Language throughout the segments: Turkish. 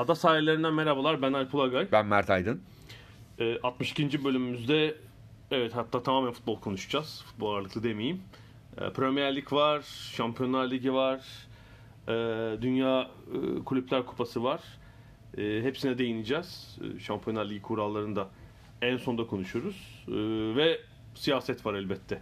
Ada sahillerinden merhabalar. Ben Alp Ulagay. Ben Mert Aydın. Ee, 62. bölümümüzde evet hatta tamamen futbol konuşacağız. Futbol ağırlıklı demeyeyim. Ee, Premier Lig var, Şampiyonlar Ligi var, ee, Dünya e, Kulüpler Kupası var. Ee, hepsine değineceğiz. Ee, Şampiyonlar Ligi kurallarını da en sonda konuşuruz. Ee, ve siyaset var elbette.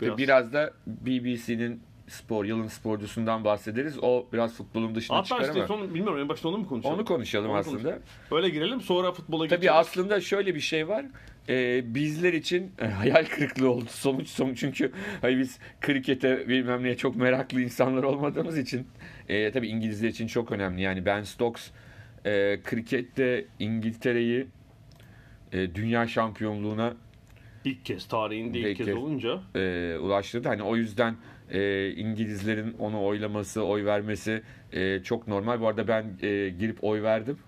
Biraz, biraz da BBC'nin spor, yılın sporcusundan bahsederiz. O biraz futbolun dışına Hatta çıkar işte ama son, bilmiyorum en başta onu mu konuşalım? onu konuşalım Onu aslında. konuşalım. Öyle girelim sonra futbola Tabii geçelim. aslında şöyle bir şey var. Ee, bizler için e, hayal kırıklığı oldu sonuç sonuç çünkü hani biz krikete bilmem neye çok meraklı insanlar olmadığımız için e, tabii İngilizler için çok önemli. Yani Ben Stokes e, krikette İngiltere'yi e, dünya şampiyonluğuna İlk kez tarihinde ilk, İlk kez, kez. olunca e, ulaştırdı. Hani o yüzden e, İngilizlerin onu oylaması, oy vermesi e, çok normal. Bu arada ben e, girip oy verdim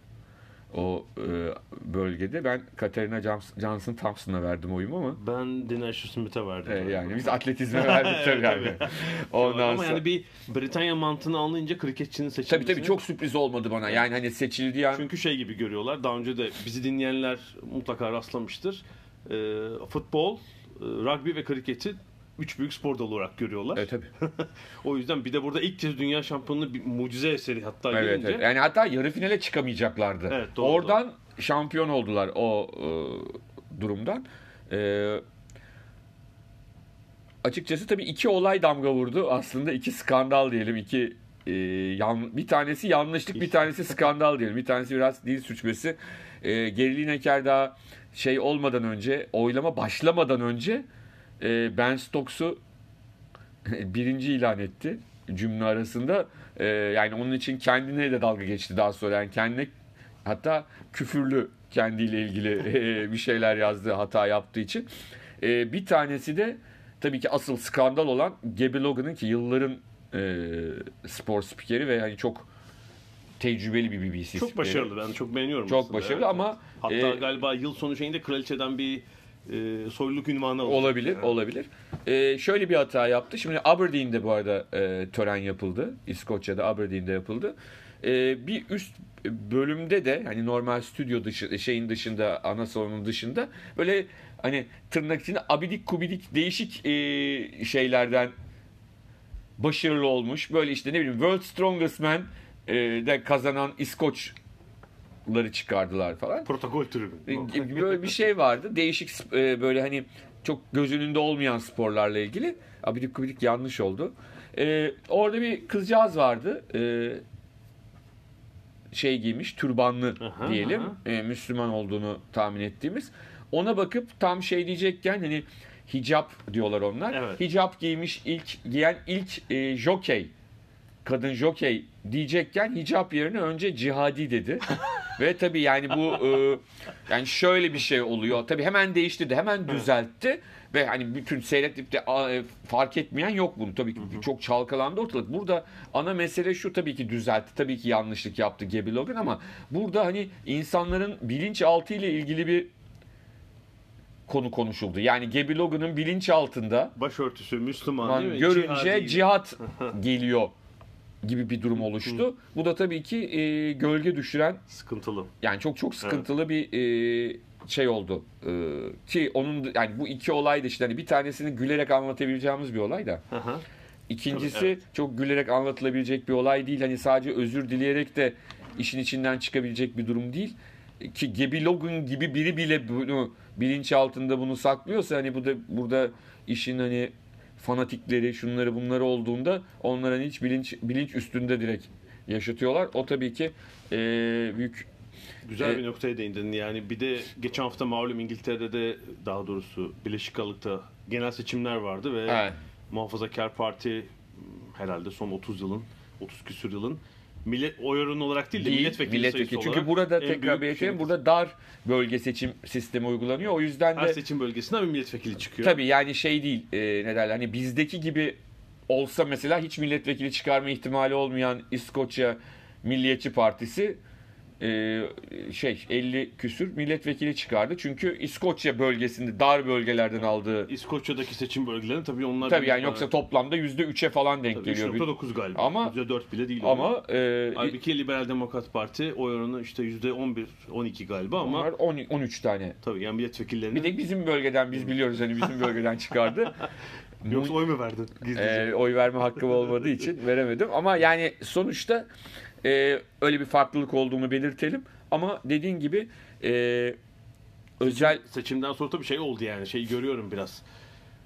o e, bölgede. Ben Katerina Johnson, Thompson'a verdim oyumu ama ben Dinesh Smith'e verdim. e, yani biz atletizme verdik tabii yani. Ondan Ama sonra yani bir Britanya mantığını anlayınca kriketçinin seçilmesini... tabii tabii çok sürpriz olmadı bana. Yani hani seçildiği an Çünkü şey gibi görüyorlar. Daha önce de bizi dinleyenler mutlaka rastlamıştır. Ee, futbol, e, rugby ve kriketi üç büyük spor dalı olarak görüyorlar. Evet tabii. O yüzden bir de burada ilk kez dünya şampiyonluğu bir mucize eseri hatta Evet, gelince. evet. Yani hatta yarı finale çıkamayacaklardı. Evet, doğru, Oradan şampiyon oldular o e, durumdan. E, açıkçası tabii iki olay damga vurdu. Aslında iki skandal diyelim. iki e, yan, bir tanesi yanlışlık, bir tanesi skandal diyelim. Bir tanesi biraz dil suçması. E, Geri Lineker daha şey olmadan önce, oylama başlamadan önce e, Ben Stokes'u birinci ilan etti cümle arasında. Ee, yani onun için kendine de dalga geçti daha sonra. Yani kendine hatta küfürlü kendiyle ilgili e, bir şeyler yazdı hata yaptığı için. Ee, bir tanesi de tabii ki asıl skandal olan Gabby Logan'ın ki yılların e, spor spikeri ve yani çok tecrübeli bir BBC Çok spikeri. başarılı. Ben çok beğeniyorum Çok aslında, başarılı evet. ama Hatta e, galiba yıl sonu şeyinde kraliçeden bir e, soyluluk ünvanı aldı. Olabilir, Evet. olabilir. Ee, şöyle bir hata yaptı. Şimdi Aberdeen'de bu arada e, tören yapıldı. İskoçya'da Aberdeen'de yapıldı. Ee, bir üst bölümde de hani normal stüdyo dışı şeyin dışında ana salonun dışında böyle hani tırnak içinde abidik kubidik değişik e, şeylerden başarılı olmuş. Böyle işte ne bileyim World Strongest Man e, de kazanan İskoçları çıkardılar falan. Protokol tribün. gibi böyle bir şey vardı. Değişik e, böyle hani çok göz önünde olmayan sporlarla ilgili. Abidik gubidik yanlış oldu. E, orada bir kızcağız vardı. E, şey giymiş, türbanlı Aha, diyelim. aha. E, Müslüman olduğunu tahmin ettiğimiz. Ona bakıp tam şey diyecekken hani hicap diyorlar onlar. Evet. Hicap giymiş ilk giyen ilk e, jokey kadın jokey diyecekken hicap yerine önce cihadi dedi. Ve tabii yani bu e, yani şöyle bir şey oluyor. Tabii hemen değiştirdi, hemen düzeltti ve hani bütün seyretip de e, fark etmeyen yok bunu. Tabii ki çok çalkalandı ortalık. Burada ana mesele şu tabii ki düzeltti. Tabii ki yanlışlık yaptı Gabby Logan ama burada hani insanların bilinçaltı ile ilgili bir konu konuşuldu. Yani Gabby Logan'ın bilinç altında Başörtüsü Müslüman değil mi? görünce cihat geliyor gibi bir durum oluştu. Bu da tabii ki e, gölge düşüren Sıkıntılı. yani çok çok sıkıntılı bir e, şey oldu. E, ki onun yani bu iki olay da işte hani bir tanesini gülerek anlatabileceğimiz bir olay da. İkincisi Tabii, evet. çok gülerek anlatılabilecek bir olay değil. Hani sadece özür dileyerek de işin içinden çıkabilecek bir durum değil. Ki Gaby Logan gibi biri bile bunu bilinç altında bunu saklıyorsa hani bu da burada işin hani fanatikleri şunları bunları olduğunda onların hiç bilinç bilinç üstünde direkt yaşatıyorlar. O tabii ki e, büyük Güzel E- bir noktaya değindin. Yani bir de geçen hafta malum İngiltere'de de daha doğrusu Birleşik Krallık'ta genel seçimler vardı ve Evet. Muhafazakar Parti herhalde son 30 yılın 30 küsür yılın millet oy oranı olarak değil de değil, milletvekili, milletvekili. sayısı Çünkü olarak burada tekrar belirtelim burada dar bölge seçim sistemi uygulanıyor. O yüzden her de seçim bölgesinden bir milletvekili çıkıyor. Tabii yani şey değil e, ne derler hani bizdeki gibi olsa mesela hiç milletvekili çıkarma ihtimali olmayan İskoçya Milliyetçi Partisi e, şey 50 küsür milletvekili çıkardı. Çünkü İskoçya bölgesinde dar bölgelerden aldığı İskoçya'daki seçim bölgelerinde tabii onlar tabii yani yoksa toplamda %3'e falan denk Tabii geliyor. 3.9 galiba. Ama- %4 bile değil. Ama e, Halbuki Liberal Demokrat Parti oy oranı işte %11 12 galiba ama onlar 10, 13 tane. tabii yani milletvekillerinin Bir de bizim bölgeden biz biliyoruz hani bizim bölgeden çıkardı. yoksa oy mu verdin? Gizlice. Ee, oy verme hakkım olmadığı için veremedim. Ama yani sonuçta e, öyle bir farklılık olduğunu belirtelim. Ama dediğin gibi e, özel seçimden sonra tabii şey oldu yani şey görüyorum biraz.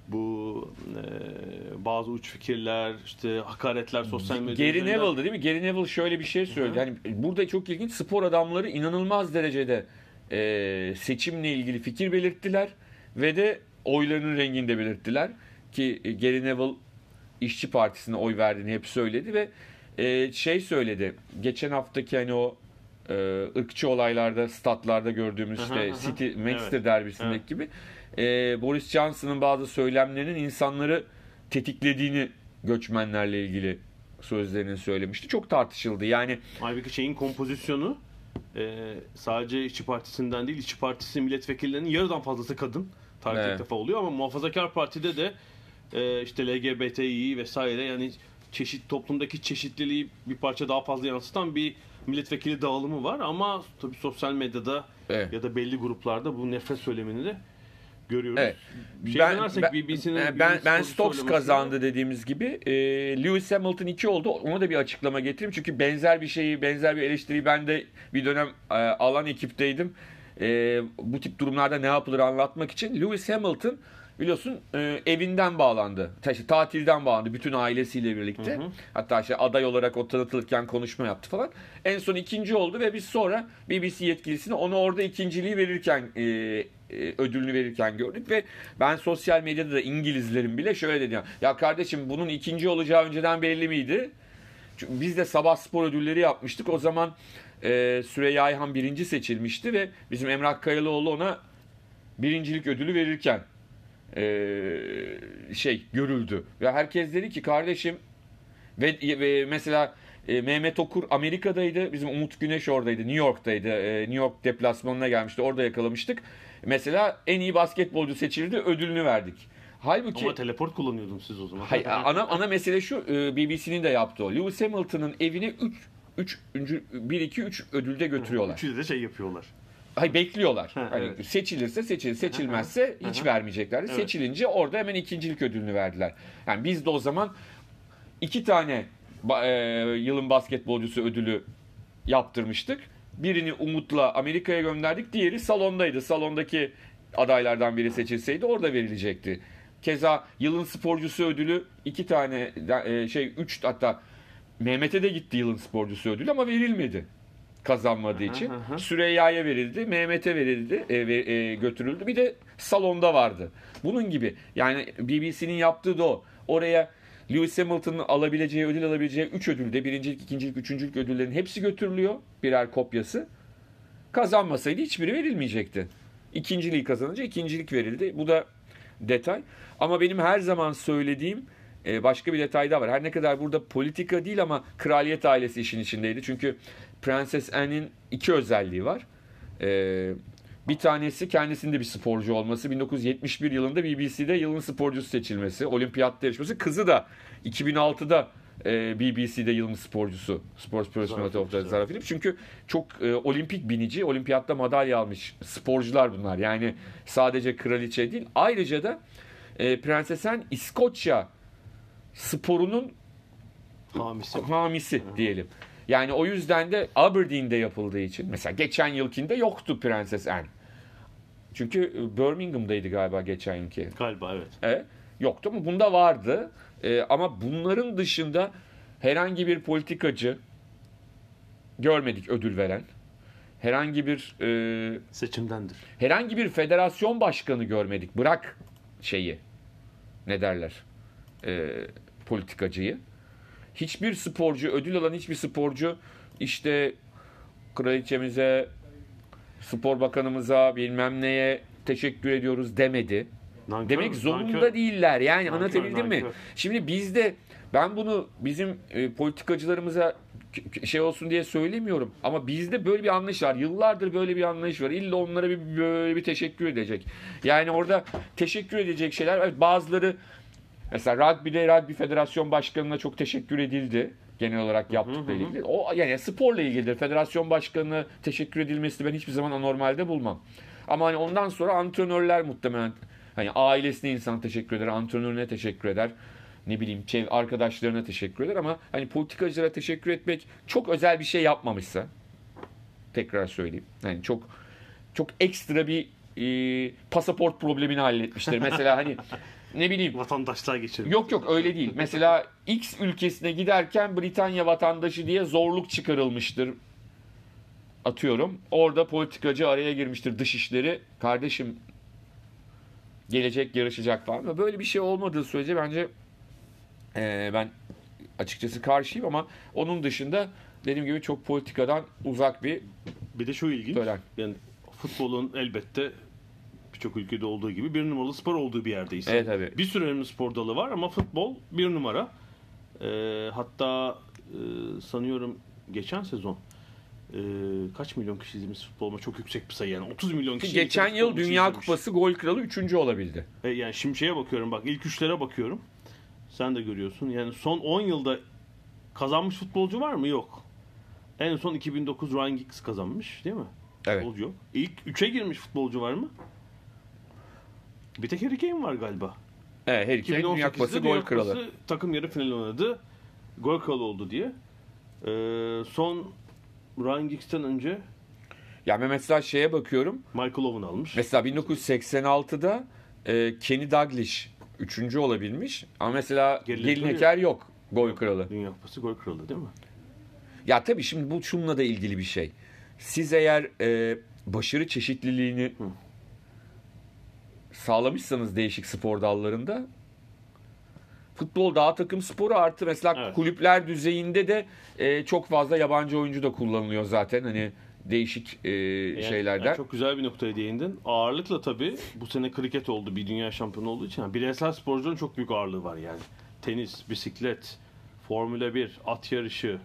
Bu e, bazı uç fikirler, işte hakaretler sosyal medyada. Gary Neville'dı değil mi? Gary Neville şöyle bir şey söyledi. Hani burada çok ilginç spor adamları inanılmaz derecede e, seçimle ilgili fikir belirttiler ve de oylarının rengini de belirttiler ki e, Gary Neville İşçi Partisi'ne oy verdiğini hep söyledi ve e, şey söyledi. Geçen haftaki hani o e, ırkçı olaylarda, statlarda gördüğümüz Aha, işte aha. City Manchester Evet, derbisindeki evet. gibi e, Boris Johnson'ın bazı söylemlerinin insanları tetiklediğini göçmenlerle ilgili sözlerini söylemişti. Çok tartışıldı. Yani Halbuki şeyin kompozisyonu e, sadece İşçi Partisi'nden değil, İşçi Partisi milletvekillerinin yarıdan fazlası kadın. Tarihte Evet. defa oluyor ama Muhafazakar Parti'de de e, işte LGBTİ vesaire yani çeşit toplumdaki çeşitliliği bir parça daha fazla yansıtan bir milletvekili dağılımı var ama tabii sosyal medyada Evet. ya da belli gruplarda bu nefret söylemini de görüyoruz. Evet. BBC'nin ben, ben, ben sporcu Stokes kazandı dediğimiz gibi. E, Lewis Hamilton 2 oldu. Ona da bir açıklama getireyim. Çünkü benzer bir şeyi, benzer bir eleştiriyi ben de bir dönem e, alan ekipteydim. E, bu tip durumlarda ne yapılır anlatmak için. Lewis Hamilton biliyorsun e, evinden bağlandı. İşte tatilden bağlandı bütün ailesiyle birlikte. Hatta işte aday olarak o tanıtılırken konuşma yaptı falan. En son ikinci oldu ve biz sonra BBC yetkilisine onu orada ikinciliği verirken e, e, ödülünü verirken gördük ve ben sosyal medyada da İngilizlerin bile şöyle dedi. Ya kardeşim bunun ikinci olacağı önceden belli miydi? Çünkü biz de sabah spor ödülleri yapmıştık. O zaman e, Süreyya Ayhan birinci seçilmişti ve bizim Emrah Kayalıoğlu ona birincilik ödülü verirken e, şey görüldü. Ve herkes dedi ki kardeşim ve, ve mesela e, Mehmet Okur Amerika'daydı. Bizim Umut Güneş oradaydı. New York'taydı. E, New York deplasmanına gelmişti. Orada yakalamıştık. Mesela en iyi basketbolcu seçildi. Ödülünü verdik. Halbuki Ama teleport kullanıyordun siz o zaman. Hayır, ana ana mesele şu. e, BBC'nin de yaptığı o. Lewis Hamilton'ın evine 3 3 1 2 3 ödülde götürüyorlar. Üçü de şey yapıyorlar. Hayır bekliyorlar. Ha, hani evet. seçilirse seçilir, seçilmezse hiç vermeyeceklerdi. Evet. Seçilince orada hemen ikincilik ödülünü verdiler. Yani biz de o zaman iki tane e, yılın basketbolcusu ödülü yaptırmıştık. Birini Umut'la Amerika'ya gönderdik. Diğeri salondaydı. Salondaki adaylardan biri seçilseydi orada verilecekti. Keza yılın sporcusu ödülü iki tane e, şey üç hatta Mehmet'e de gitti yılın sporcusu ödülü ama verilmedi kazanmadığı için. Süreyya'ya verildi, Mehmet'e verildi, e, ve, e, götürüldü. Bir de salonda vardı. Bunun gibi. Yani BBC'nin yaptığı da o. Oraya Lewis Hamilton'ın alabileceği, ödül alabileceği 3 ödülde birincilik, ikincilik, üçüncülük ödüllerin hepsi götürülüyor. Birer kopyası. Kazanmasaydı hiçbiri verilmeyecekti. İkinciliği kazanınca ikincilik verildi. Bu da detay. Ama benim her zaman söylediğim e, başka bir detay daha var. Her ne kadar burada politika değil ama kraliyet ailesi işin içindeydi. Çünkü Prenses Anne'in iki özelliği var. E, bir tanesi kendisinde bir sporcu olması. 1971 yılında BBC'de yılın sporcusu seçilmesi. Olimpiyatta yarışması. Kızı da 2006'da e, BBC'de yılın sporcusu. Sports Personality of the Zara Phillips. Çünkü çok e, olimpik binici, olimpiyatta madalya almış sporcular bunlar. Yani sadece kraliçe değil. Ayrıca da e, Prenses Anne İskoçya sporunun Hamisi. hamisi diyelim. Yani o yüzden de Aberdeen'de yapıldığı için mesela geçen yılkinde yoktu Prenses Anne. Çünkü e, Birmingham'daydı galiba geçen yılki. Galiba evet. E, yoktu ama bunda vardı. E, ama bunların dışında herhangi bir politikacı görmedik ödül veren. Herhangi bir e, Seçimdendir. herhangi bir federasyon başkanı görmedik. Bırak şeyi ne derler e, politikacıyı. Hiçbir sporcu ödül alan hiçbir sporcu işte kraliçemize spor bakanımıza bilmem neye teşekkür ediyoruz demedi. Nankör, Demek zorunda nankör. değiller. Yani Nankör, anlatabildim mi? nankör. Şimdi bizde ben bunu bizim e, politikacılarımıza şey olsun diye söylemiyorum. Ama bizde böyle bir anlayış var. Yıllardır böyle bir anlayış var. İlla onlara bir böyle bir teşekkür edecek. Yani orada teşekkür edecek şeyler evet bazıları mesela rugby'de rugby federasyon başkanına çok teşekkür edildi genel olarak yaptıkları ilgili. O yani sporla ilgilidir. Federasyon başkanına teşekkür edilmesini ben hiçbir zaman anormalde bulmam. Ama hani ondan sonra antrenörler muhtemelen hani ailesine insan teşekkür eder, antrenörüne teşekkür eder. Ne bileyim çev arkadaşlarına teşekkür eder ama hani politikacılara teşekkür etmek çok özel bir şey yapmamışsa tekrar söyleyeyim. Yani çok çok ekstra bir e, pasaport problemini halletmiştir. Mesela hani ne bileyim Vatandaşlığa geçelim. Yok yok öyle değil. Mesela X ülkesine giderken Britanya vatandaşı diye zorluk çıkarılmıştır. Atıyorum. Orada politikacı araya girmiştir dışişleri. Kardeşim gelecek yarışacak falan. Böyle bir şey olmadığı sürece bence eee, ben açıkçası karşıyım ama onun dışında dediğim gibi çok politikadan uzak bir Bir de şu ilginç. Tören. Yani futbolun elbette birçok ülkede olduğu gibi bir numaralı spor olduğu bir yerdeyiz. Evet, tabii. Bir sürü önemli spor dalı var ama futbol bir numara. Ee, hatta e, sanıyorum geçen sezon e, kaç milyon kişi izlemiş futbolma çok yüksek bir sayı yani 30 milyon kişi geçen yıl Dünya izlemiş. Kupası gol kralı 3. olabildi. E, yani şimdi şeye bakıyorum bak ilk üçlere bakıyorum. Sen de görüyorsun. Yani son 10 yılda kazanmış futbolcu var mı? Yok. En son 2009 Ryan Giggs kazanmış değil mi? Evet. Futbolcu yok. İlk 3'e girmiş futbolcu var mı? Bir tek Harry Kane var galiba. Evet, her iki Dünya 2018'de Kupası gol kralı. Takım yarı final oynadı. Gol kralı oldu diye. Ee, son Ryan Giggs'ten önce Ya ben mesela şeye bakıyorum. Michael Owen almış. Mesela 1986'da e, Kenny Dalglish 3. olabilmiş. Ama mesela Geriletme Gelin Eker yok gol kralı. Dünya Kupası gol kralı değil mi? Ya tabii şimdi bu şununla da ilgili bir şey. Siz eğer e, başarı çeşitliliğini sağlamışsanız değişik spor dallarında futbol daha takım sporu artı mesela Evet. kulüpler düzeyinde de e, çok fazla yabancı oyuncu da kullanılıyor zaten hani değişik e, Yani- şeylerden. yani çok güzel bir noktaya değindin. Ağırlıkla tabii bu sene kriket oldu bir dünya şampiyonu olduğu için. yani bireysel sporcuların çok büyük ağırlığı var yani. Tenis, bisiklet, Formula 1, at yarışı.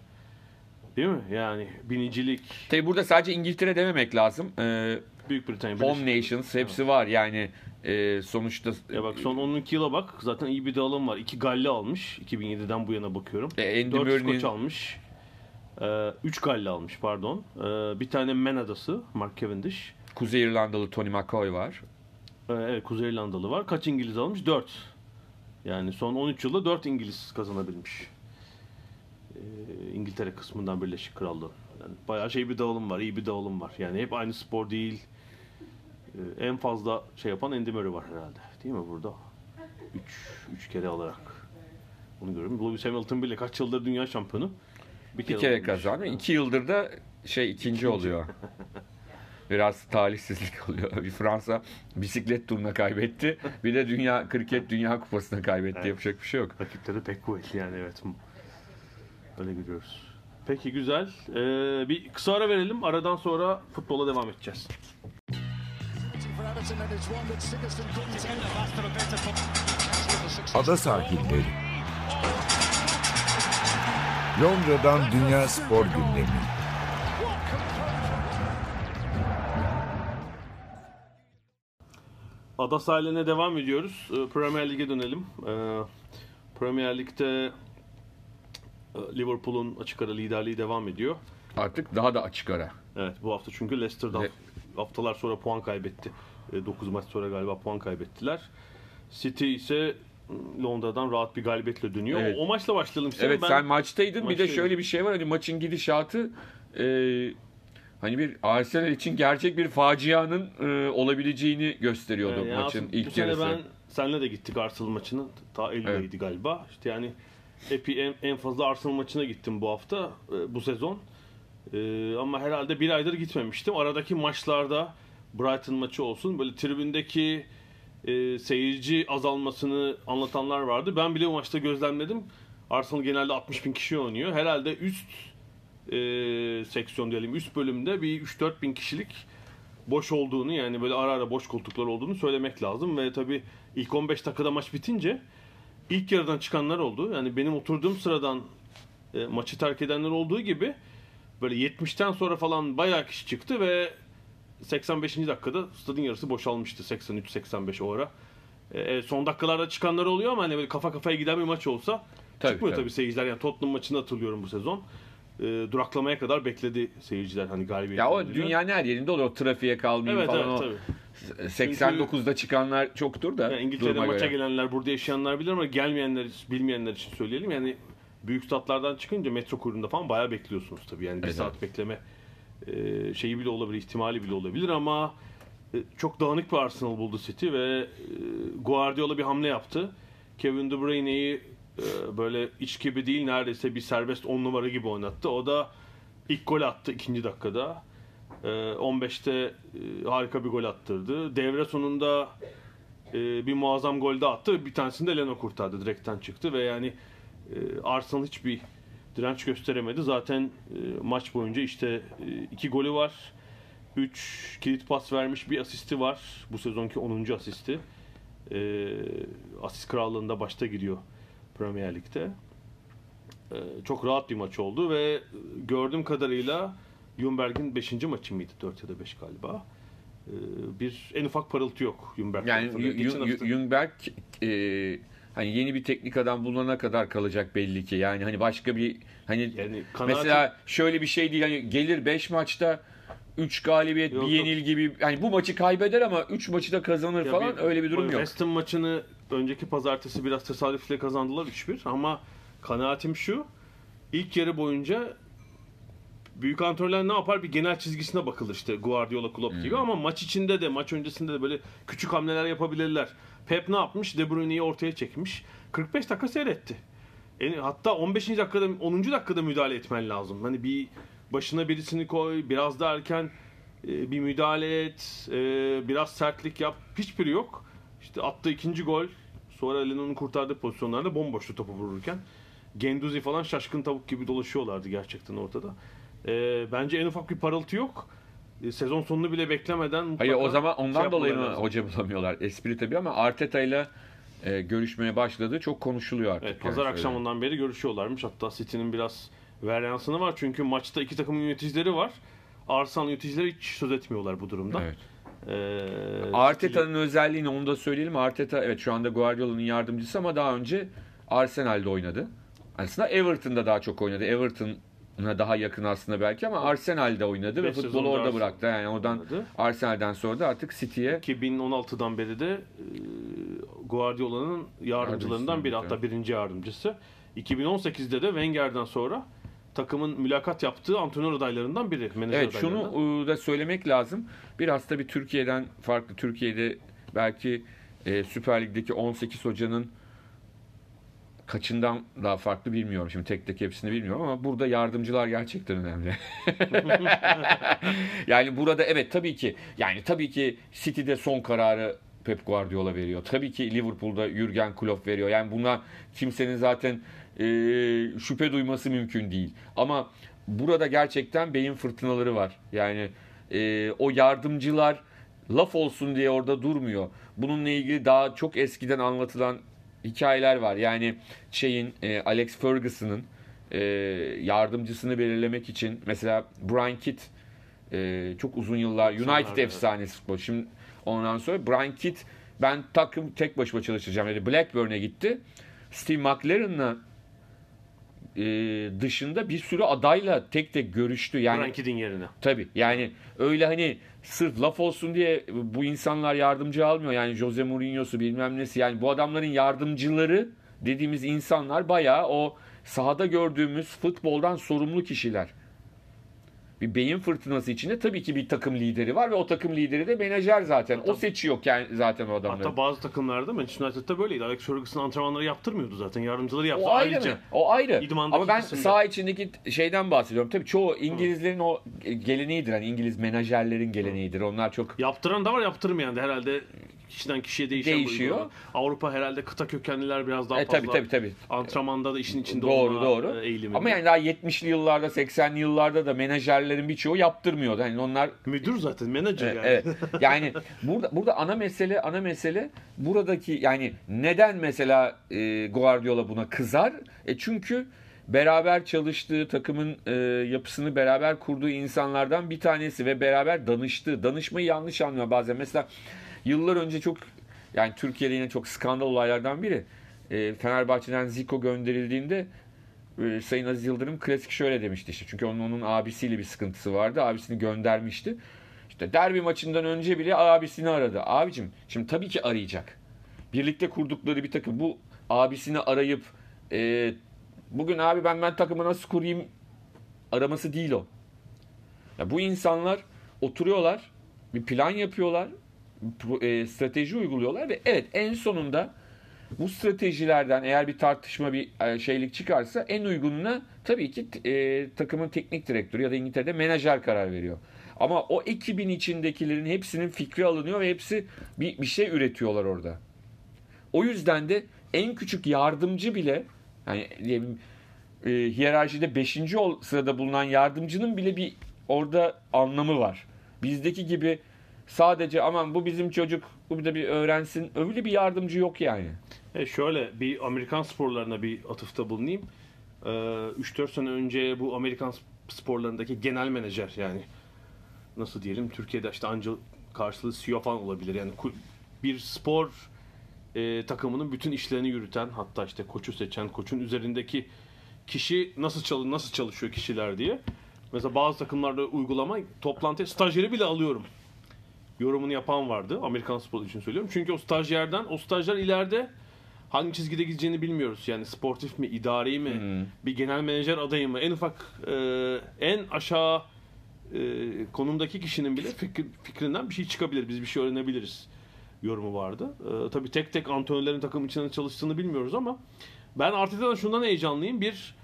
Değil mi? Yani binicilik, Tabii burada sadece İngiltere dememek lazım. E, Büyük Britanya, Home Nations hepsi var yani e, sonuçta Ya bak son 12 yıla bak zaten iyi bir dağılım var. 2 Galli almış. 2007'den bu yana bakıyorum. E, Andy 4 Murray'nin- İskoç almış. 3 Galli almış pardon. Ee, bir tane Men adası Mark Cavendish. Kuzey İrlandalı Tony McCoy var. Ee, evet Kuzey İrlandalı var. Kaç İngiliz almış? 4. Yani son 13 yılda 4 İngiliz kazanabilmiş. Ee, İngiltere kısmından Birleşik Krallığı. Yani bayağı şey bir dağılım var, iyi bir dağılım var. Yani hep aynı spor değil. Ee, en fazla şey yapan Andy Murray var herhalde. Değil mi burada? 3 3 kere alarak. Onu görüyorum. Lewis Hamilton bile kaç yıldır dünya şampiyonu. Bir kere alabilmiş. kazanıyor. İki yıldır da şey ikinci oluyor. Biraz talihsizlik oluyor. Bir Fransa bisiklet turuna kaybetti. Bir de dünya kriket dünya kupasına kaybetti. Evet. Yapacak bir şey yok. Rakipleri pek kuvvetli yani evet. Öyle görüyoruz. Peki güzel. Ee, bir kısa ara verelim. Aradan sonra futbola devam edeceğiz. Ada sahilleri. Londra'dan Dünya Spor Gündemi. Ada sahiline devam ediyoruz. Ee, Premier Lig'e dönelim. Ee, Premier Lig'de e, Liverpool'un açık ara liderliği devam ediyor. Artık daha da açık ara. Evet bu hafta çünkü Leicester'dan Ve- haftalar sonra puan kaybetti. 9 maç sonra galiba puan kaybettiler. City ise Londra'dan rahat bir galibiyetle dönüyor. Evet. O, o maçla başlayalım istedim. Evet Ben- sen maçtaydın. Bir de maçtaydım. şöyle bir şey var. Hani maçın gidişatı e, hani bir Arsenal için gerçek bir facianın e, olabileceğini gösteriyordu Yani maçın bu ilk sene yarısı. ben senle de gittik Arsenal maçına. Ta Eylül'deydi galiba. İşte yani epi en, en fazla Arsenal maçına gittim bu hafta, e, bu sezon. E, ama herhalde bir aydır gitmemiştim. Aradaki maçlarda Brighton maçı olsun böyle tribündeki e, seyirci azalmasını anlatanlar vardı. Ben bile o maçta gözlemledim. Arsenal genelde 60 bin kişi oynuyor. Herhalde üst e, seksiyon diyelim üst bölümde bir 3-4 bin kişilik boş olduğunu yani böyle ara ara boş koltuklar olduğunu söylemek lazım ve tabii ilk 15 dakikada maç bitince ilk yarıdan çıkanlar oldu. Yani benim oturduğum sıradan e, maçı terk edenler olduğu gibi böyle 70'ten sonra falan bayağı kişi çıktı ve 85. dakikada stadın yarısı boşalmıştı 83-85 o ara. E, son dakikalarda çıkanlar oluyor ama hani böyle kafa kafaya giden bir maç olsa Tabii, çıkmıyor tabii. tabii seyirciler. Yani Tottenham maçını hatırlıyorum bu sezon. E, duraklamaya kadar bekledi seyirciler hani galibiyet. Ya o dünyanın her yerinde olur. O trafiğe kalmayayım Evet falan evet o. tabii. 89'da çıkanlar çoktur da. Yani İngiltere'de maça göre. gelenler, burada yaşayanlar bilir ama gelmeyenler, bilmeyenler için söyleyelim. Yani büyük statlardan çıkınca metro kuyruğunda falan bayağı bekliyorsunuz tabii. Yani bir Evet, saat bekleme e, şeyi bile olabilir, ihtimali bile olabilir ama e, çok dağınık bir Arsenal buldu City ve e, Guardiola bir hamle yaptı. Kevin De Bruyne'yi e, böyle iç gibi değil neredeyse bir serbest 10 numara gibi oynattı. O da ilk gol attı ikinci dakikada. E, 15'te e, harika bir gol attırdı. Devre sonunda bir muazzam gol de attı. Bir tanesini de Leno kurtardı. Direkten çıktı ve yani e, Arsenal hiçbir direnç gösteremedi. Zaten e, maç boyunca işte e, iki golü var. 3 kilit pas vermiş bir asisti var. Bu sezonki 10. asisti. E, asist krallığında başta gidiyor Premier Lig'de. E, çok rahat bir maç oldu ve gördüğüm kadarıyla Ljungberg'in 5. maçı mıydı? 4 ya da 5 galiba. E, bir en ufak parıltı yok Ljungberg Yani Ljungberg e, hani yeni bir teknik adam bulunana kadar kalacak belli ki. Yani hani başka bir hani Yani kanaatim- mesela şöyle bir şey değil hani gelir 5 maçta 3 galibiyet, Yok, bir yok. yenil gibi. Yani bu maçı kaybeder ama 3 maçı da kazanır Ya falan öyle bir durum yok. West Ham maçını önceki pazartesi biraz tesadüfle kazandılar 3-1 ama kanaatim şu. ilk yarı boyunca büyük antrenörler ne yapar? Bir genel çizgisine bakılır işte Guardiola Klopp Hmm. gibi ama maç içinde de maç öncesinde de böyle küçük hamleler yapabilirler. Pep ne yapmış? De Bruyne'yi ortaya çekmiş. 45 dakika seyretti. Yani hatta 15. dakikada 10. dakikada müdahale etmen lazım. Hani bir başına birisini koy, biraz da erken e, bir müdahale et, e, biraz sertlik yap. Hiçbiri yok. İşte attığı ikinci gol, sonra Leno'nun kurtardığı pozisyonlarda bomboştu topu vururken. Genduzi falan şaşkın tavuk gibi dolaşıyorlardı gerçekten ortada. E, bence en ufak bir parıltı yok. E, sezon sonunu bile beklemeden Hayır o zaman ondan şey dolayı mı lazım. hoca bulamıyorlar? Espri tabii ama Arteta ile e, görüşmeye başladı. Çok konuşuluyor artık. Evet, yani pazar şöyle. akşamından beri görüşüyorlarmış. Hatta City'nin biraz varyansını var. Çünkü maçta iki takımın yöneticileri var. Arsenal yöneticileri hiç söz etmiyorlar bu durumda. Evet. Ee, Arteta'nın özelliğini onu da söyleyelim. Arteta evet şu anda Guardiola'nın yardımcısı ama daha önce Arsenal'de oynadı. Aslında Everton'da daha çok oynadı. Everton'a daha yakın aslında belki ama Arsenal'de oynadı ve futbolu orada Arsenal bıraktı. Yani oradan oynadı. Arsenal'den sonra da artık City'ye 2016'dan beri de e, Guardiola'nın yardımcılarından biri hatta birinci yardımcısı. 2018'de de Wenger'den sonra takımın mülakat yaptığı antrenör adaylarından biri. Menajer Evet şunu e, da söylemek lazım. Biraz da bir Türkiye'den farklı. Türkiye'de belki e, Süper Lig'deki 18 hocanın kaçından daha farklı bilmiyorum. Şimdi tek tek hepsini bilmiyorum ama burada yardımcılar gerçekten önemli. yani burada evet tabii ki yani tabii ki City'de son kararı Pep Guardiola veriyor. Tabii ki Liverpool'da Jurgen Klopp veriyor. Yani buna kimsenin zaten e, şüphe duyması mümkün değil. Ama burada gerçekten beyin fırtınaları var. Yani e, o yardımcılar laf olsun diye orada durmuyor. Bununla ilgili daha çok eskiden anlatılan hikayeler var. Yani şeyin e, Alex Ferguson'ın e, yardımcısını belirlemek için mesela Brian Kidd e, çok uzun yıllar United efsanesi futbol. Şimdi ondan sonra Brian Kidd ben takım tek başıma çalışacağım dedi. Blackburn'e gitti. Steve McLaren'la e, dışında bir sürü adayla tek tek görüştü. Yani Frankie'nin yerine. Tabii yani öyle hani sırf laf olsun diye bu insanlar yardımcı almıyor. Yani Jose Mourinho'su bilmem nesi. Yani bu adamların yardımcıları dediğimiz insanlar bayağı o sahada gördüğümüz futboldan sorumlu kişiler. Bir beyin fırtınası içinde tabii ki bir takım lideri var ve o takım lideri de menajer zaten. O seçiyor yani zaten o adamları. Hatta bazı takımlarda Manchester United'da böyleydi. Alex Ferguson antrenmanları yaptırmıyordu zaten. Yardımcıları yaptı. O ayrı Ayrıca mı? O ayrı. Ama ben kısımda. saha içindeki şeyden bahsediyorum. Tabii çoğu İngilizlerin o geleneğidir. Hani İngiliz menajerlerin geleneğidir. Onlar çok yaptıran da var yaptırmayan da herhalde kişiden kişiye değişen Değişiyor. Avrupa herhalde kıta kökenliler biraz daha E, fazla. tabii tabii tabii. Antrenmanda da işin içinde Doğru doğru. eğilimi. Ama yani daha 70'li yıllarda 80'li yıllarda da menajerlerin birçoğu yaptırmıyordu. Hani onlar müdür zaten menajer yani. evet. Yani burada burada ana mesele ana mesele buradaki yani neden mesela e, Guardiola buna kızar? E çünkü beraber çalıştığı takımın e, yapısını beraber kurduğu insanlardan bir tanesi ve beraber danıştığı. Danışmayı yanlış anlıyor bazen. Mesela yıllar önce çok yani Türkiye'de yine çok skandal olaylardan biri. E, Fenerbahçe'den Zico gönderildiğinde e, Sayın Aziz Yıldırım klasik şöyle demişti işte. Çünkü onun onun abisiyle bir sıkıntısı vardı. Abisini göndermişti. İşte derbi maçından önce bile abisini aradı. Abicim şimdi tabii ki arayacak. Birlikte kurdukları bir takım. Bu abisini arayıp e, bugün abi ben ben takımı nasıl kurayım araması değil o. Ya bu insanlar oturuyorlar, bir plan yapıyorlar, e, strateji uyguluyorlar ve evet en sonunda bu stratejilerden eğer bir tartışma bir e, şeylik çıkarsa en uygununa tabii ki e, takımın teknik direktörü ya da İngiltere'de menajer karar veriyor. Ama o ekibin içindekilerin hepsinin fikri alınıyor ve hepsi bir, bir şey üretiyorlar orada. O yüzden de en küçük yardımcı bile yani e, hiyerarşide 5. sırada bulunan yardımcının bile bir orada anlamı var. Bizdeki gibi sadece aman bu bizim çocuk bu da bir öğrensin öyle bir yardımcı yok yani. E şöyle bir Amerikan sporlarına bir atıfta bulunayım. Ee, 3-4 sene önce bu Amerikan sporlarındaki genel menajer yani nasıl diyelim Türkiye'de işte anca karşılığı CEO falan olabilir. Yani bir spor e, takımının bütün işlerini yürüten hatta işte koçu seçen koçun üzerindeki kişi nasıl çalı nasıl çalışıyor kişiler diye. Mesela bazı takımlarda uygulama toplantı stajyeri bile alıyorum yorumunu yapan vardı. Amerikan sporu için söylüyorum. Çünkü o stajyerden, o stajyer ileride hangi çizgide gideceğini bilmiyoruz. Yani sportif mi, idari mi, bir genel menajer adayı mı? En ufak, e, en aşağı e, konumdaki kişinin bile fikir, fikrinden bir şey çıkabilir. Biz bir şey öğrenebiliriz yorumu vardı. E, tabii tek tek antrenörlerin takım içinde çalıştığını bilmiyoruz ama ben Arteta'dan şundan heyecanlıyım. Bir,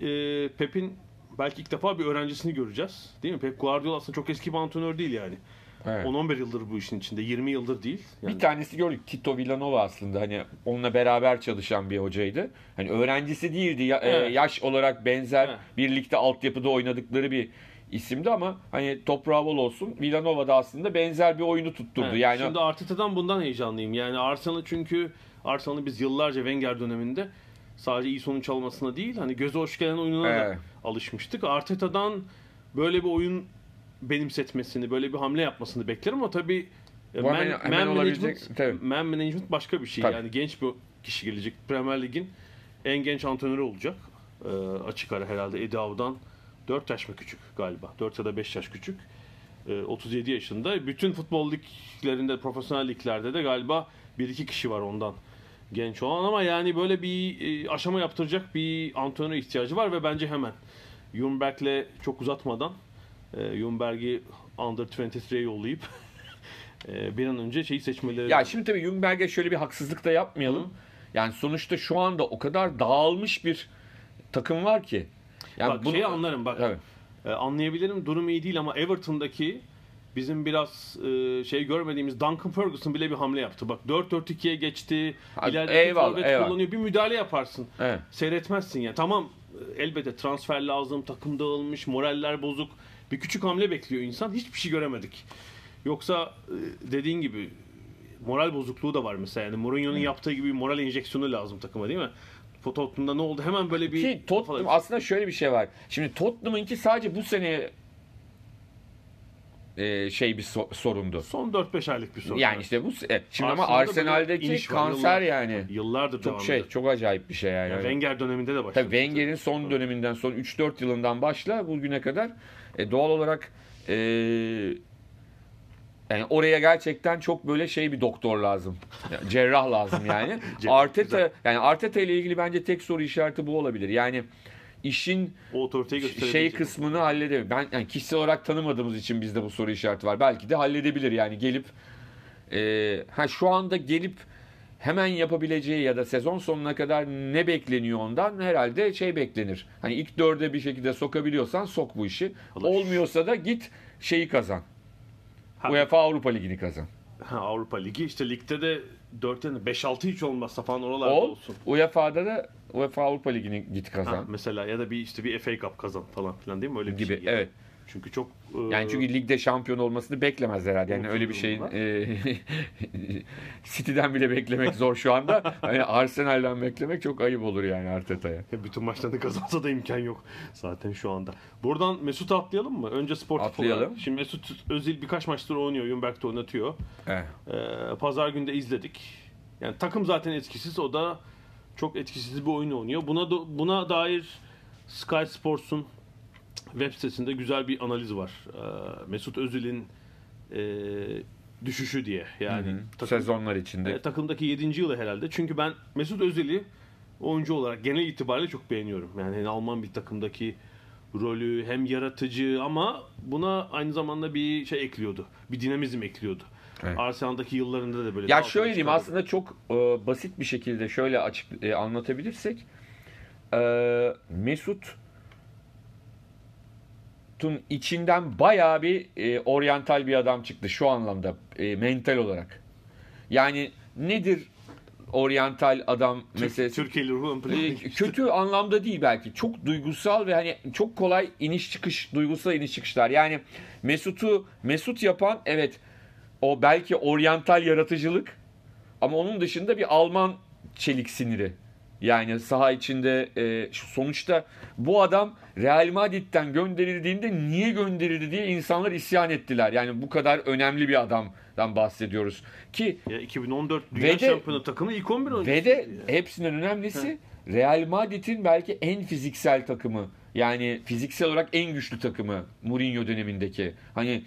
e, Pep'in belki ilk defa bir öğrencisini göreceğiz. Değil mi? Pep Guardiola aslında çok eski bir antrenör değil yani. Evet. 10-11 yıldır bu işin içinde. 20 yıldır değil. Yani Bir tanesi gördük Tito Villanova aslında hani onunla beraber çalışan bir hocaydı. Hani öğrencisi değildi ya- e, Evet. yaş olarak benzer Evet. birlikte altyapıda oynadıkları bir isimdi ama hani toprağı bol olsun Villanova da aslında benzer bir oyunu tutturdu. Evet, Yani Şimdi Arteta'dan bundan heyecanlıyım. Yani Arsenal çünkü Arsenal'ı biz yıllarca Wenger döneminde sadece iyi sonuç almasına değil hani göze hoş gelen oyununa Evet. da alışmıştık. Arteta'dan böyle bir oyun benimsetmesini, böyle bir hamle yapmasını beklerim ama tabii e, Bu man, hemen- hemen man management, tabii. man management başka bir şey. Tabii. Yani genç bir kişi gelecek. Premier Lig'in en genç antrenörü olacak. E, açık ara herhalde Eddie Howe'dan 4 yaş mı küçük galiba. 4 ya da 5 yaş küçük. E, 37 yaşında. Bütün futbol liglerinde, profesyonel liglerde de galiba 1-2 kişi var ondan genç olan ama yani böyle bir e, aşama yaptıracak bir antrenöre ihtiyacı var ve bence hemen. Jumberg'le çok uzatmadan e, Jumberg'i Under 23'ye yollayıp e, bir an önce şeyi seçmeleri Ya şimdi tabii Jungberg'e şöyle bir haksızlık da yapmayalım. Yani sonuçta şu anda o kadar dağılmış bir takım var ki. Yani bak şeyi anlarım bak. Evet. E, anlayabilirim durum iyi değil ama Everton'daki bizim biraz e, şey görmediğimiz Duncan Ferguson bile bir hamle yaptı. Bak 4-4-2'ye geçti. Eyvallah, forvet kullanıyor. Bir müdahale yaparsın. Evet. Seyretmezsin ya. Tamam e, elbette transfer lazım, takım dağılmış, moraller bozuk. Bir küçük hamle bekliyor insan. Hiçbir şey göremedik. Yoksa e, dediğin gibi moral bozukluğu da var mesela. Yani Mourinho'nun yaptığı gibi moral enjeksiyonu lazım takıma değil mi? Tottenham'da ne oldu? Hemen böyle bir Ki Tottenham aslında şöyle bir şey var. Şimdi Tottenham'ınki sadece bu sene e, şey bir so- sorundu. Son 4-5 aylık bir sorun. Yani işte bu şimdi ama Arsenal'da Arsenal'deki iniş var, kanser yıllar- yani. Yıllardır Çok şey, ediyor. çok acayip bir şey yani. Yani Wenger döneminde de başladı. Tabii Wenger'in son döneminden son 3-4 yılından başla bugüne kadar e, doğal olarak e, yani oraya gerçekten çok böyle şey bir doktor lazım. Yani cerrah lazım yani. Arteta yani Arteta ile ilgili bence tek soru işareti bu olabilir. Yani işin O şey kısmını halledemiyor. Ben yani kişisel olarak tanımadığımız için bizde bu soru işareti var. Belki de halledebilir yani gelip e, ha şu anda gelip hemen yapabileceği ya da sezon sonuna kadar ne bekleniyor ondan herhalde şey beklenir. Hani ilk dörde bir şekilde sokabiliyorsan sok bu işi. Allah Olmuyorsa da git şeyi kazan. Ha, UEFA Avrupa Ligi'ni kazan. ha, Avrupa Ligi işte ligde de 4 tane 5-6 hiç olmazsa falan oralarda Ol. olsun. UEFA'da da UEFA Avrupa Ligi'ni git Ha, kazan mesela ya da bir işte bir FA Cup kazan falan filan değil mi? Öyle bir gibi. şey. yani. Evet. Çünkü çok Yani e, çünkü ligde şampiyon olmasını beklemez herhalde. Yani öyle bir şeyin e, City'den bile beklemek zor şu anda. Hani Arsenal'den beklemek çok ayıp olur yani Arteta'ya. bütün maçlarını kazansa da imkan yok zaten şu anda. Buradan Mesut'u atlayalım mı? Önce sportif Atlayalım. olarak. Şimdi Mesut Özil birkaç maçtır oynuyor. Jumberg'de oynatıyor. Evet. Ee, Pazar günü de izledik. Yani takım zaten etkisiz. O da çok etkisiz bir oyun oynuyor. Buna da- buna dair Sky Sports'un web sitesinde güzel bir analiz var. Ee, Mesut Özil'in e, düşüşü diye. Yani takım- Sezonlar içinde. e, takımdaki 7. yılı herhalde. Çünkü ben Mesut Özil'i oyuncu olarak genel itibariyle çok beğeniyorum. Yani Alman bir takımdaki rolü hem yaratıcı ama buna aynı zamanda bir şey ekliyordu. Bir dinamizm ekliyordu. Evet. Arsenal'daki yıllarında da böyle. Ya şöyle diyeyim aslında çok e, basit bir şekilde şöyle açık e, anlatabilirsek e, Mesut Tun içinden bayağı bir e, oryantal bir adam çıktı şu anlamda e, mental olarak. Yani nedir oryantal adam Türk- meselesi? Türkiye'li plana E, kötü anlamda değil belki. Çok duygusal ve hani çok kolay iniş çıkış, duygusal iniş çıkışlar. Yani Mesut'u Mesut yapan evet o belki oryantal yaratıcılık ama onun dışında bir Alman çelik siniri. Yani saha içinde e, sonuçta bu adam Real Madrid'den gönderildiğinde niye gönderildi diye insanlar isyan ettiler. Yani bu kadar önemli bir adamdan bahsediyoruz. Ki Ya 2014 Dünya de- Şampiyonu takımı ilk 11 oyuncusu. ve de hepsinden önemlisi Real Madrid'in belki en fiziksel takımı. Yani fiziksel olarak en güçlü takımı Mourinho dönemindeki. Hani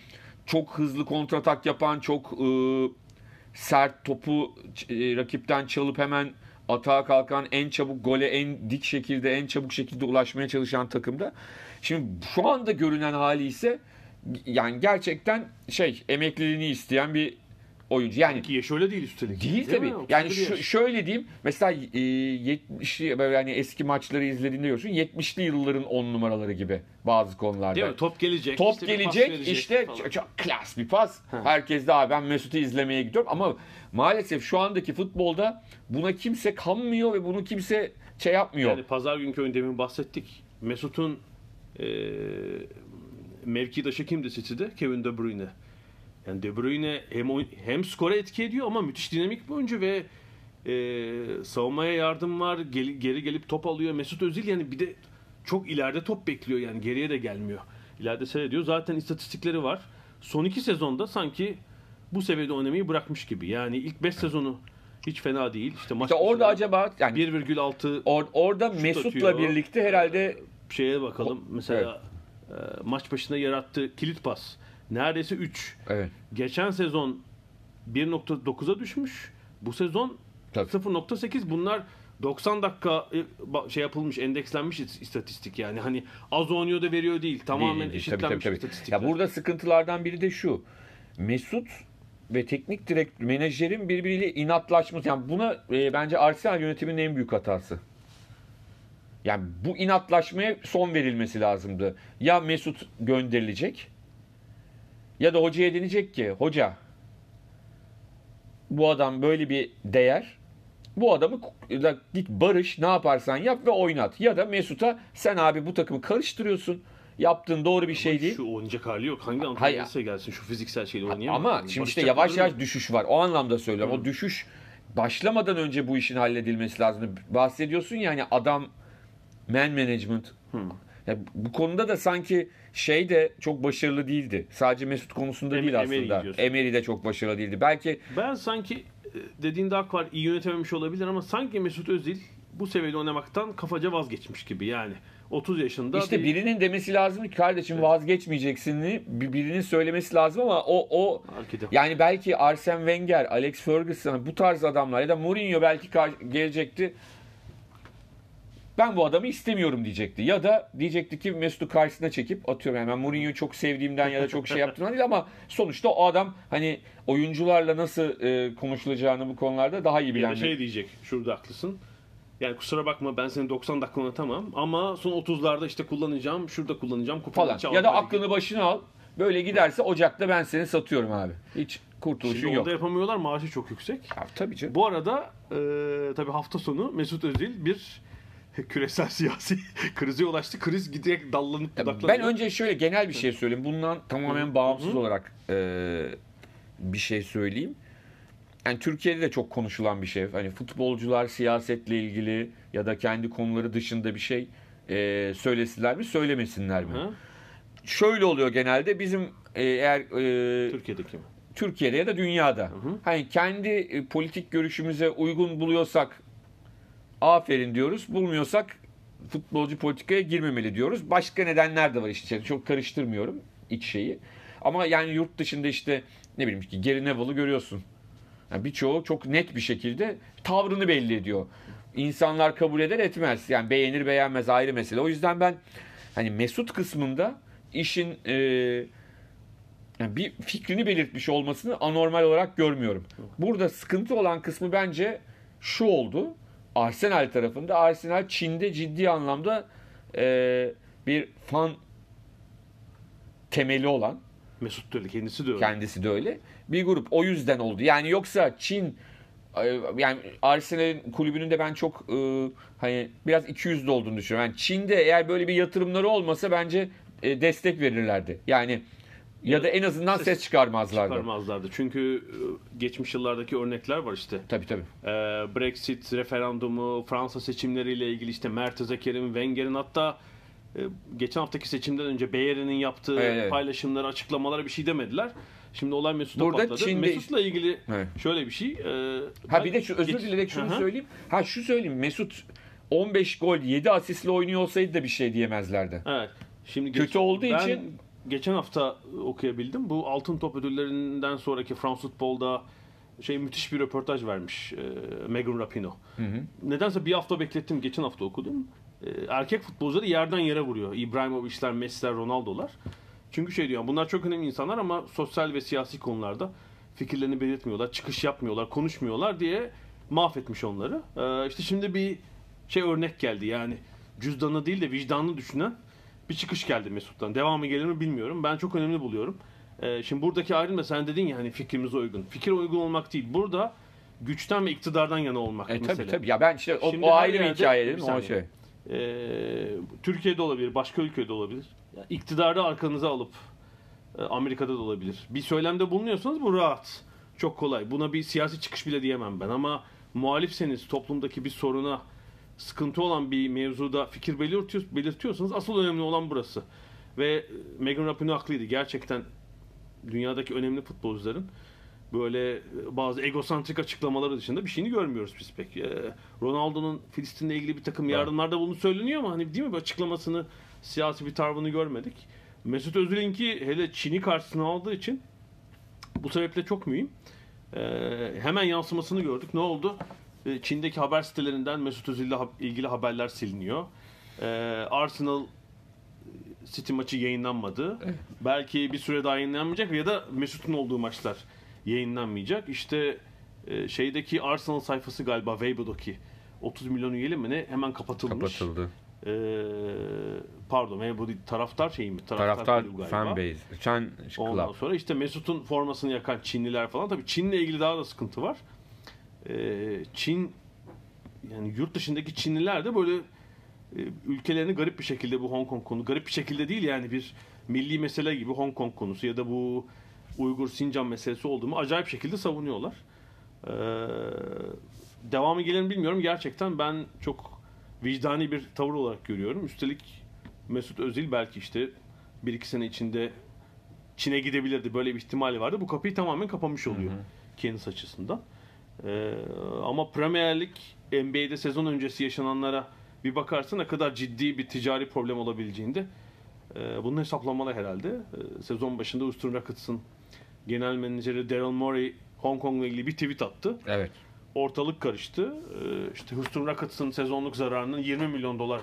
çok hızlı kontratak yapan, çok e, sert topu e, rakipten çalıp hemen atağa kalkan, en çabuk gole en dik şekilde, en çabuk şekilde ulaşmaya çalışan takımda. Şimdi şu anda görünen hali ise yani gerçekten şey emekliliğini isteyen bir oyuncu. Yani Ki yaş öyle değil üstelik. Değil, mi? tabii. 31 Yani şu- şöyle diyeyim. Mesela e, 70'li böyle yani eski maçları izlediğinde görüyorsun. 70'li yılların 10 numaraları gibi bazı konularda. Değil mi? Top gelecek. Top işte gelecek işte falan. çok, klas bir pas. Herkes de "Aa, ben Mesut'u izlemeye gidiyorum ama maalesef şu andaki futbolda buna kimse kanmıyor ve bunu kimse şey yapmıyor. Yani pazar günkü oyun demin bahsettik. Mesut'un e, mevkidaşı kimdi City'de? Kevin De Bruyne. Yani De Bruyne hem hem skora etki ediyor ama müthiş dinamik bir oyuncu ve e, savunmaya yardım var. Gel- geri gelip top alıyor. Mesut Özil yani bir de çok ileride top bekliyor yani geriye de gelmiyor. İleride seyrediyor. Zaten istatistikleri var. Son iki sezonda sanki bu seviyede oynamayı bırakmış gibi. Yani ilk 5 sezonu hiç fena değil. İşte maç İşte orada acaba yani 1,6 or- orada Mesut'la atıyor. birlikte herhalde şeye bakalım. Mesela e, maç başına yarattığı kilit pas. Neredeyse 3. evet. Geçen sezon 1.9'a düşmüş. Bu sezon Tabii. 0.8. Bunlar 90 dakika e, şey yapılmış, endekslenmiş is- istatistik yani. Hani az oynuyor da veriyor değil. Tamamen Değil, değil. eşitlenmiş Tabii, tabii, tabii. istatistikler. Ya burada sıkıntılardan biri de şu. Mesut ve teknik direkt menajerin birbiriyle inatlaşması. Yani buna e, bence Arsenal yönetiminin en büyük hatası. Yani bu inatlaşmaya son verilmesi lazımdı. Ya Mesut gönderilecek ya da hocaya denecek ki hoca bu adam böyle bir değer. Bu adamı da git barış ne yaparsan yap ve oynat. Ya da Mesut'a sen abi bu takımı karıştırıyorsun. Yaptığın doğru bir şey değil. Şu oynayacak hali yok. Hangi Hayır. antrenör gelirse gelsin şu fiziksel şeyle oynayamaz. Ama Yani şimdi işte yavaş yavaş yok. düşüş var. O anlamda söylüyorum. O düşüş başlamadan önce bu işin halledilmesi lazım. Bahsediyorsun ya hani adam man management. Ya bu konuda da sanki şey de çok başarılı değildi. Sadece Mesut konusunda Em- değil aslında. Emery de çok başarılı değildi. Belki Ben sanki e, dediğinde hak var iyi yönetememiş olabilir ama sanki Mesut Özil bu seviyede oynamaktan kafaca vazgeçmiş gibi yani. 30 yaşında işte bir- birinin demesi lazım ki kardeşim vazgeçmeyeceksin bir- birinin söylemesi lazım ama o o Arkada. yani belki Arsene Wenger, Alex Ferguson bu tarz adamlar ya da Mourinho belki gelecekti. Ben bu adamı istemiyorum diyecekti. Ya da diyecekti ki Mesut'u karşısına çekip atıyorum. Yani ben Mourinho'yu çok sevdiğimden ya da çok şey yaptığımdan değil ama sonuçta o adam hani oyuncularla nasıl e, konuşulacağını bu konularda daha iyi Ya bilen bir- şey diyecek, şurada haklısın. Yani kusura bakma ben seni 90 dakika oynatamam ama son 30'larda işte kullanacağım, şurada kullanacağım. falan. Ya da aklını başına al. Böyle giderse Ocak'ta ben seni satıyorum abi. Hiç kurtuluşun Şimdi yok. orada yapamıyorlar, maaşı çok yüksek. Ya, tabii canım. Bu arada e, tabii hafta sonu Mesut Özil bir küresel siyasi krize ulaştı. Kriz giderek dallanıp budaklanıyor. Ben önce şöyle genel bir şey söyleyeyim. Bundan tamamen bağımsız olarak e, bir şey söyleyeyim. Yani Türkiye'de de çok konuşulan bir şey. Hani futbolcular siyasetle ilgili ya da kendi konuları dışında bir şey e, söylesinler mi, söylemesinler mi? Ha? Şöyle oluyor genelde bizim e, eğer e, Türkiye'deki mi? Türkiye'de ya da dünyada. hı. Hani kendi e, politik görüşümüze uygun buluyorsak aferin diyoruz. Bulmuyorsak futbolcu politikaya girmemeli diyoruz. Başka nedenler de var işte. Çok karıştırmıyorum iç şeyi. Ama yani yurt dışında işte ne bileyim ki Gary Neville'ı görüyorsun. Yani birçoğu çok net bir şekilde tavrını belli ediyor. İnsanlar kabul eder etmez. Yani beğenir beğenmez ayrı mesele. O yüzden ben hani Mesut kısmında işin e, yani bir fikrini belirtmiş olmasını anormal olarak görmüyorum. Burada sıkıntı olan kısmı bence şu oldu. Arsenal tarafında Arsenal Çin'de ciddi anlamda e, bir fan temeli olan Mesut da öyle, kendisi de öyle. kendisi de öyle bir grup o yüzden oldu. Yani yoksa Çin e, yani Arsenal'in kulübünün de ben çok e, hani biraz 200'lü olduğunu düşünüyorum. Yani Çin'de eğer böyle bir yatırımları olmasa bence e, destek verirlerdi. Yani ya da en azından Ses ses çıkarmazlardı. Çıkarmazlardı. Çünkü e, geçmiş yıllardaki örnekler var işte. Tabii tabii. Ee, Brexit referandumu, Fransa seçimleriyle ilgili işte Mertezekер'in, Wenger'in hatta e, geçen haftaki seçimden önce Bayern'in yaptığı Evet, paylaşımları, açıklamalara bir şey demediler. Şimdi olay Mesut'a Burada patladı. Çin'de- Mesut'la ilgili Evet. şöyle bir şey. e, Ha bir de şu özür geç- dileyerek şunu hı. söyleyeyim. Ha şu söyleyeyim. Mesut 15 gol 7 asistle oynuyor olsaydı da bir şey diyemezlerdi. Evet. Şimdi Kötü olduğu ben için- geçen hafta okuyabildim. Bu Altın Top ödüllerinden sonraki France Futbol'da şey müthiş bir röportaj vermiş e, Megan Rapinoe. Nedense bir hafta beklettim. Geçen hafta okudum. E, erkek futbolcuları yerden yere vuruyor. İbrahimovic'ler, Messi'ler, Ronaldo'lar. Çünkü şey diyor bunlar çok önemli insanlar ama sosyal ve siyasi konularda fikirlerini belirtmiyorlar, çıkış yapmıyorlar, konuşmuyorlar diye mahvetmiş onları. E, işte şimdi bir şey örnek geldi yani cüzdanı değil de vicdanını düşünen bir çıkış geldi Mesut'tan. Devamı gelir mi bilmiyorum. Ben çok önemli buluyorum. Ee, şimdi buradaki ayrım da sen dedin ya hani fikrimize uygun. Fikir uygun olmak değil. Burada güçten ve iktidardan yana olmak E mesele. tabii tabii. Ya ben işte o, Şimdi o ayrı bir hikaye dedim o şey. Ee, Türkiye'de olabilir, başka ülkede olabilir. Ya, iktidarı arkanıza alıp e, Amerika'da da olabilir. Bir söylemde bulunuyorsanız bu rahat. Çok kolay. Buna bir siyasi çıkış bile diyemem ben ama muhalifseniz toplumdaki bir soruna sıkıntı olan bir mevzuda fikir belirtiyor, belirtiyorsanız asıl önemli olan burası. Ve Megan Rapinoe haklıydı. Gerçekten dünyadaki önemli futbolcuların böyle bazı egosantrik açıklamaları dışında bir şeyini görmüyoruz biz pek. Ee, Ronaldo'nun Filistin'le ilgili bir takım yardımlarda bunu söyleniyor ama hani değil mi bir açıklamasını siyasi bir tavrını görmedik. Mesut Özil'inki hele Çin'i karşısına aldığı için bu sebeple çok mühim. Ee, hemen yansımasını gördük. Ne oldu? Çin'deki haber sitelerinden Mesut Özil'le ilgili haberler siliniyor. Ee, Arsenal City maçı yayınlanmadı. Belki bir süre daha yayınlanmayacak ya da Mesut'un olduğu maçlar yayınlanmayacak. İşte e, şeydeki Arsenal sayfası galiba Weibo'daki 30 milyon üyeli mi ne hemen kapatılmış. Kapatıldı. Ee, pardon Weibo değil, taraftar şeyi mi? Taraftar galiba. fanbase. Fan Ondan sonra işte Mesut'un formasını yakan Çinliler falan. Tabii Çin'le ilgili daha da sıkıntı var. Ee, Çin yani yurt dışındaki Çinliler de böyle e, ülkelerini garip bir şekilde bu Hong Kong konu garip bir şekilde değil yani bir milli mesele gibi Hong Kong konusu ya da bu Uygur Sincan meselesi olduğumu acayip şekilde savunuyorlar. Ee, devamı gelir mi bilmiyorum. Gerçekten ben çok vicdani bir tavır olarak görüyorum. Üstelik Mesut Özil belki işte 1-2 sene içinde Çin'e gidebilirdi. Böyle bir ihtimali vardı. Bu kapıyı tamamen kapamış oluyor kendisi açısından. Ee, ama Premier Lig NBA'de sezon öncesi yaşananlara bir bakarsa ne kadar ciddi bir ticari problem olabileceğini de e, bunun hesaplamalı herhalde. E, sezon başında Houston Rockets'ın genel menajeri Daryl Morey Hong Kong'la ilgili bir tweet attı. Evet. Ortalık karıştı. E, işte Houston Rockets'ın sezonluk zararının 20 milyon dolar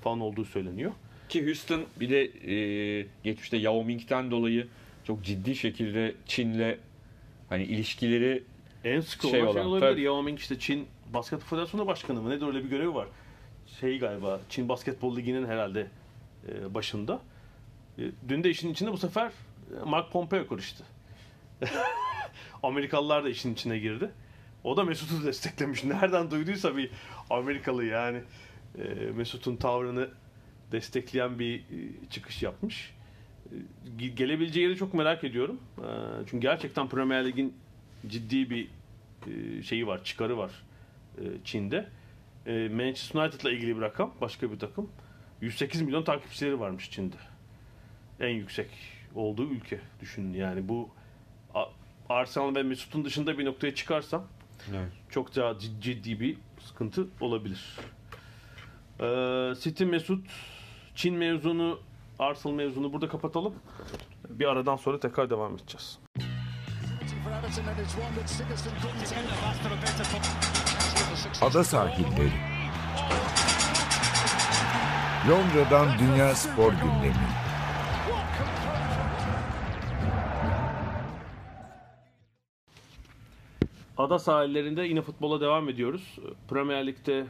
falan olduğu söyleniyor. Ki Houston bir de e, geçmişte Yao Ming'den dolayı çok ciddi şekilde Çin'le hani ilişkileri En sık Şey olan şey olabilir. tabii. Yao Ming işte Çin Basket Federasyonu Başkanı mı? Ne de öyle bir görevi var. Şey galiba Çin Basketbol Ligi'nin herhalde e, başında. E, dün de işin içinde bu sefer e, Mark Pompeo karıştı. Amerikalılar da işin içine girdi. O da Mesut'u desteklemiş. Nereden duyduysa bir Amerikalı yani e, Mesut'un tavrını destekleyen bir e, çıkış yapmış. E, ge- Gelebileceği yeri çok merak ediyorum. E, Çünkü gerçekten Premier Lig'in ciddi bir e, şeyi var, çıkarı var e, Çin'de. E, Manchester United'la ilgili bir rakam, başka bir takım. 108 milyon takipçileri varmış Çin'de. En yüksek olduğu ülke düşünün. Yani bu Arsenal ve Mesut'un dışında bir noktaya çıkarsam çok daha cid- ciddi bir sıkıntı olabilir. Ee, City Mesut, Çin mevzunu, Arsenal mevzunu burada kapatalım. Bir aradan sonra tekrar devam edeceğiz. Ada sahilleri. Londra'dan Dünya Spor Gündemi. Ada sahillerinde yine futbola devam ediyoruz. Premier Lig'de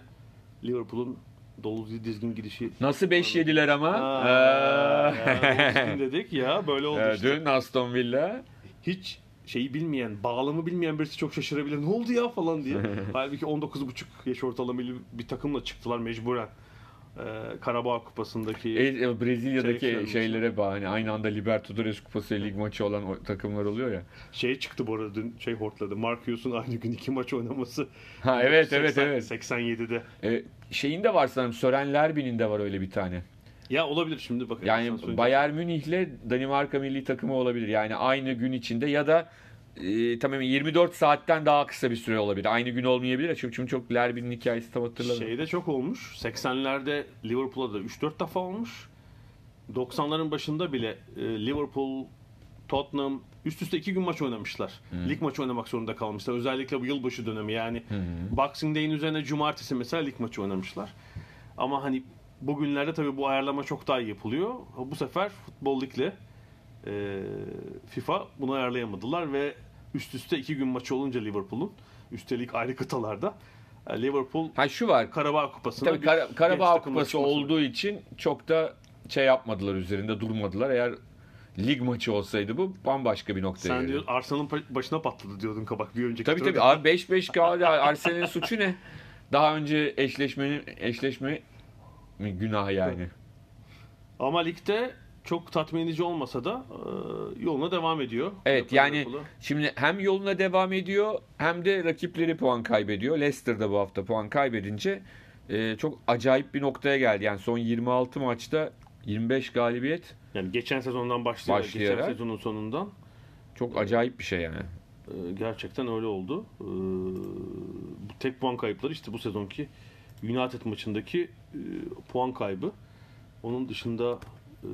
Liverpool'un dolu dizgin gidişi. nasıl 5 yediler ama. Aa, Ee, dizgin dedik ya böyle oldu e, işte. dün Aston Villa Hiç şeyi bilmeyen, bağlamı bilmeyen birisi çok şaşırabilir. Ne oldu ya falan diye. Halbuki 19,5 yaş ortalamalı bir takımla çıktılar mecburen. Ee, Karabağ Kupası'ndaki e, e, Brezilya'daki Şey, şeylere bağlı. Aynı anda Libertadores Kupası lig maçı olan o takımlar oluyor ya. şey çıktı bu arada dün şey hortladı. Mark Hughes'un aynı gün iki maç oynaması. Ha evet evet 80 evet. 87'de. E, şeyin de var sanırım. Sören Lerby'nin de var öyle bir tane. Ya olabilir şimdi bakın. Yani Bayern Münih'le Danimarka milli takımı olabilir. Yani aynı gün içinde ya da e, tamam 24 saatten daha kısa bir süre olabilir. Aynı gün olmayabilir. Çünkü, çünkü çok Lerby'nin hikayesi tam hatırlamıyorum. Şeyde çok olmuş. 80'lerde Liverpool'a da 3-4 defa olmuş. 90'ların başında bile e, Liverpool, Tottenham üst üste iki gün maç oynamışlar. Lig maçı oynamak zorunda kalmışlar. Özellikle bu yılbaşı dönemi yani. Boxing Day'in üzerine cumartesi mesela lig maçı oynamışlar. Ama hani bugünlerde tabii bu ayarlama çok daha iyi yapılıyor. Bu sefer futbol ligle e, FIFA bunu ayarlayamadılar ve üst üste iki gün maçı olunca Liverpool'un üstelik ayrı kıtalarda e, Liverpool Ha şu var. Karabağ Kupası'na Tabii genç Karabağ Kupası olduğu için çok da şey yapmadılar üzerinde durmadılar. Eğer lig maçı olsaydı bu bambaşka bir noktaya Sen diyor Arsenal'ın başına patladı diyordun kabak bir önceki Tabii tabii abi 5-5 kaldı. Arsenal'in suçu ne? Daha önce eşleşmenin eşleşme günah yani. Ama ligde çok tatmin edici olmasa da e, yoluna devam ediyor. Evet Liverpool- yani Liverpool'u. şimdi hem yoluna devam ediyor hem de rakipleri puan kaybediyor. Leicester da bu hafta puan kaybedince e, çok acayip bir noktaya geldi. Yani son 26 maçta 25 galibiyet yani geçen sezondan başlayarak, Başlayarak. geçen sezonun sonundan çok acayip bir şey yani. e, gerçekten öyle oldu. E, tek puan kayıpları işte bu sezonki United maçındaki e, puan kaybı. Onun dışında e,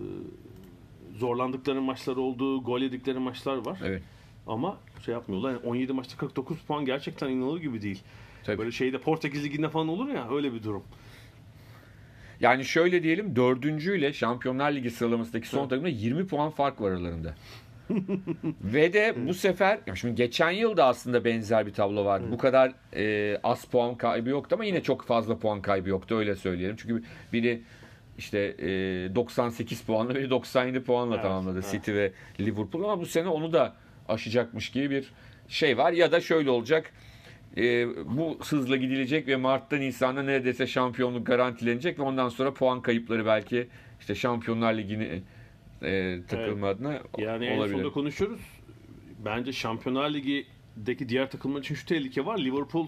zorlandıkları maçlar oldu, gol yedikleri maçlar var. Evet. Ama şey yapmıyorlar. Yani 17 maçta 49 puan gerçekten inanılır gibi değil. Tabii. Böyle şeyde Portekiz Ligi'nde falan olur ya öyle bir durum. Yani şöyle diyelim dördüncüyle Şampiyonlar Ligi sıralamasındaki son Evet. takımda 20 puan fark var aralarında. Ve de bu sefer ya şimdi geçen yıl da aslında benzer bir tablo vardı. Bu kadar e, az puan kaybı yoktu ama yine çok fazla puan kaybı yoktu öyle söyleyelim. Çünkü biri işte e, 98 puanla biri 97 puanla Evet, tamamladı evet. City ve Liverpool ama bu sene onu da aşacakmış gibi bir şey var ya da şöyle olacak. E, bu hızla gidilecek ve Mart'ta Nisan'da neredeyse şampiyonluk garantilenecek ve ondan sonra puan kayıpları belki işte Şampiyonlar Ligi'ni e, takılma adına Yani en olabilir. sonunda konuşuyoruz. Bence Şampiyonlar Ligi'deki diğer takımlar için şu tehlike var. Liverpool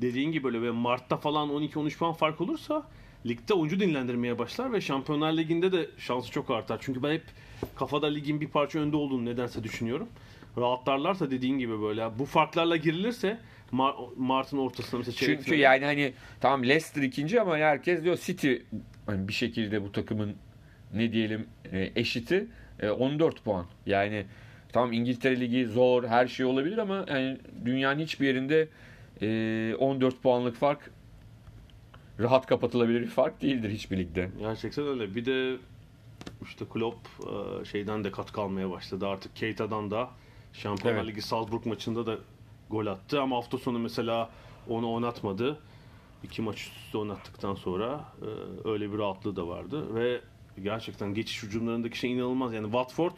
dediğin gibi böyle ve Mart'ta falan 12-13 puan fark olursa ligde oyuncu dinlendirmeye başlar ve Şampiyonlar Ligi'nde de şansı çok artar. Çünkü ben hep kafada ligin bir parça önde olduğunu nedense düşünüyorum. Rahatlarlarsa dediğin gibi böyle bu farklarla girilirse Mar- Mart'ın ortasında mesela Çünkü yani hani tamam Leicester ikinci ama herkes diyor City hani bir şekilde bu takımın ne diyelim e, eşiti e, 14 puan. Yani tamam İngiltere Ligi zor her şey olabilir ama yani dünyanın hiçbir yerinde e, 14 puanlık fark rahat kapatılabilir bir fark değildir hiçbir ligde. Gerçekten öyle. Bir de işte Klopp e, şeyden de katkı almaya başladı. Artık Keita'dan da Şampiyonlar Evet. Ligi Salzburg maçında da gol attı ama hafta sonu mesela onu oynatmadı. İki maç üst üste oynattıktan sonra e, öyle bir rahatlığı da vardı ve gerçekten geçiş hücumlarındaki şey inanılmaz. Yani Watford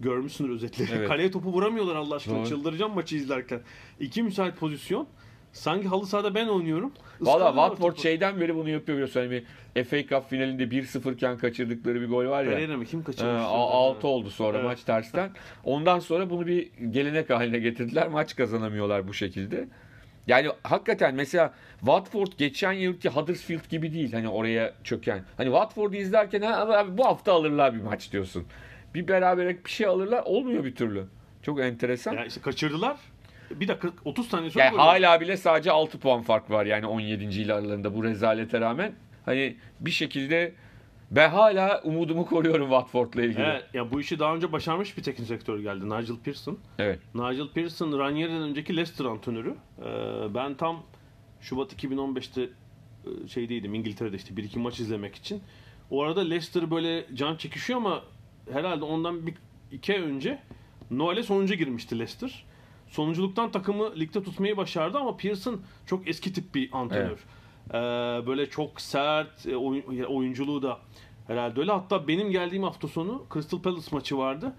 görmüşsündür özetleri. Evet. Kaleye topu vuramıyorlar Allah aşkına. Doğru. Çıldıracağım maçı izlerken. İki müsait pozisyon. Sanki halı sahada ben oynuyorum. Valla Watford topu. şeyden beri bunu yapıyor biliyorsun. Hani FA Cup finalinde 1-0 iken kaçırdıkları bir gol var ya. Pereira mı? Kim Ee, kaçırmış? 6 oldu sonra Evet. maç tersten. Ondan sonra bunu bir gelenek haline getirdiler. Maç kazanamıyorlar bu şekilde. Yani hakikaten mesela Watford geçen yılki Huddersfield gibi değil hani oraya çöken. Hani Watford'u izlerken ha, abi bu hafta alırlar bir maç diyorsun. Bir beraberlik bir şey alırlar olmuyor bir türlü. Çok enteresan. Ya işte kaçırdılar. Bir dakika 30 saniye sonra Yani hala bile sadece 6 puan fark var yani 17. ile aralarında bu rezalete rağmen. Hani bir şekilde ben hala umudumu koruyorum Watford'la ilgili. Evet, ya bu işi daha önce başarmış bir teknik direktör geldi. Nigel Pearson. Evet. Nigel Pearson Ranieri'den önceki Leicester antrenörü. Ee, ben tam Şubat 2015'te e, şeydeydim İngiltere'de işte bir iki maç izlemek için. O arada Leicester böyle can çekişiyor ama herhalde ondan bir iki ay önce Noel'e sonuncu girmişti Leicester. Sonunculuktan takımı ligde tutmayı başardı ama Pearson çok eski tip bir antrenör. Ee, böyle çok sert e, oyun- oyunculuğu da herhalde öyle. Hatta benim geldiğim hafta sonu Crystal Palace maçı vardı.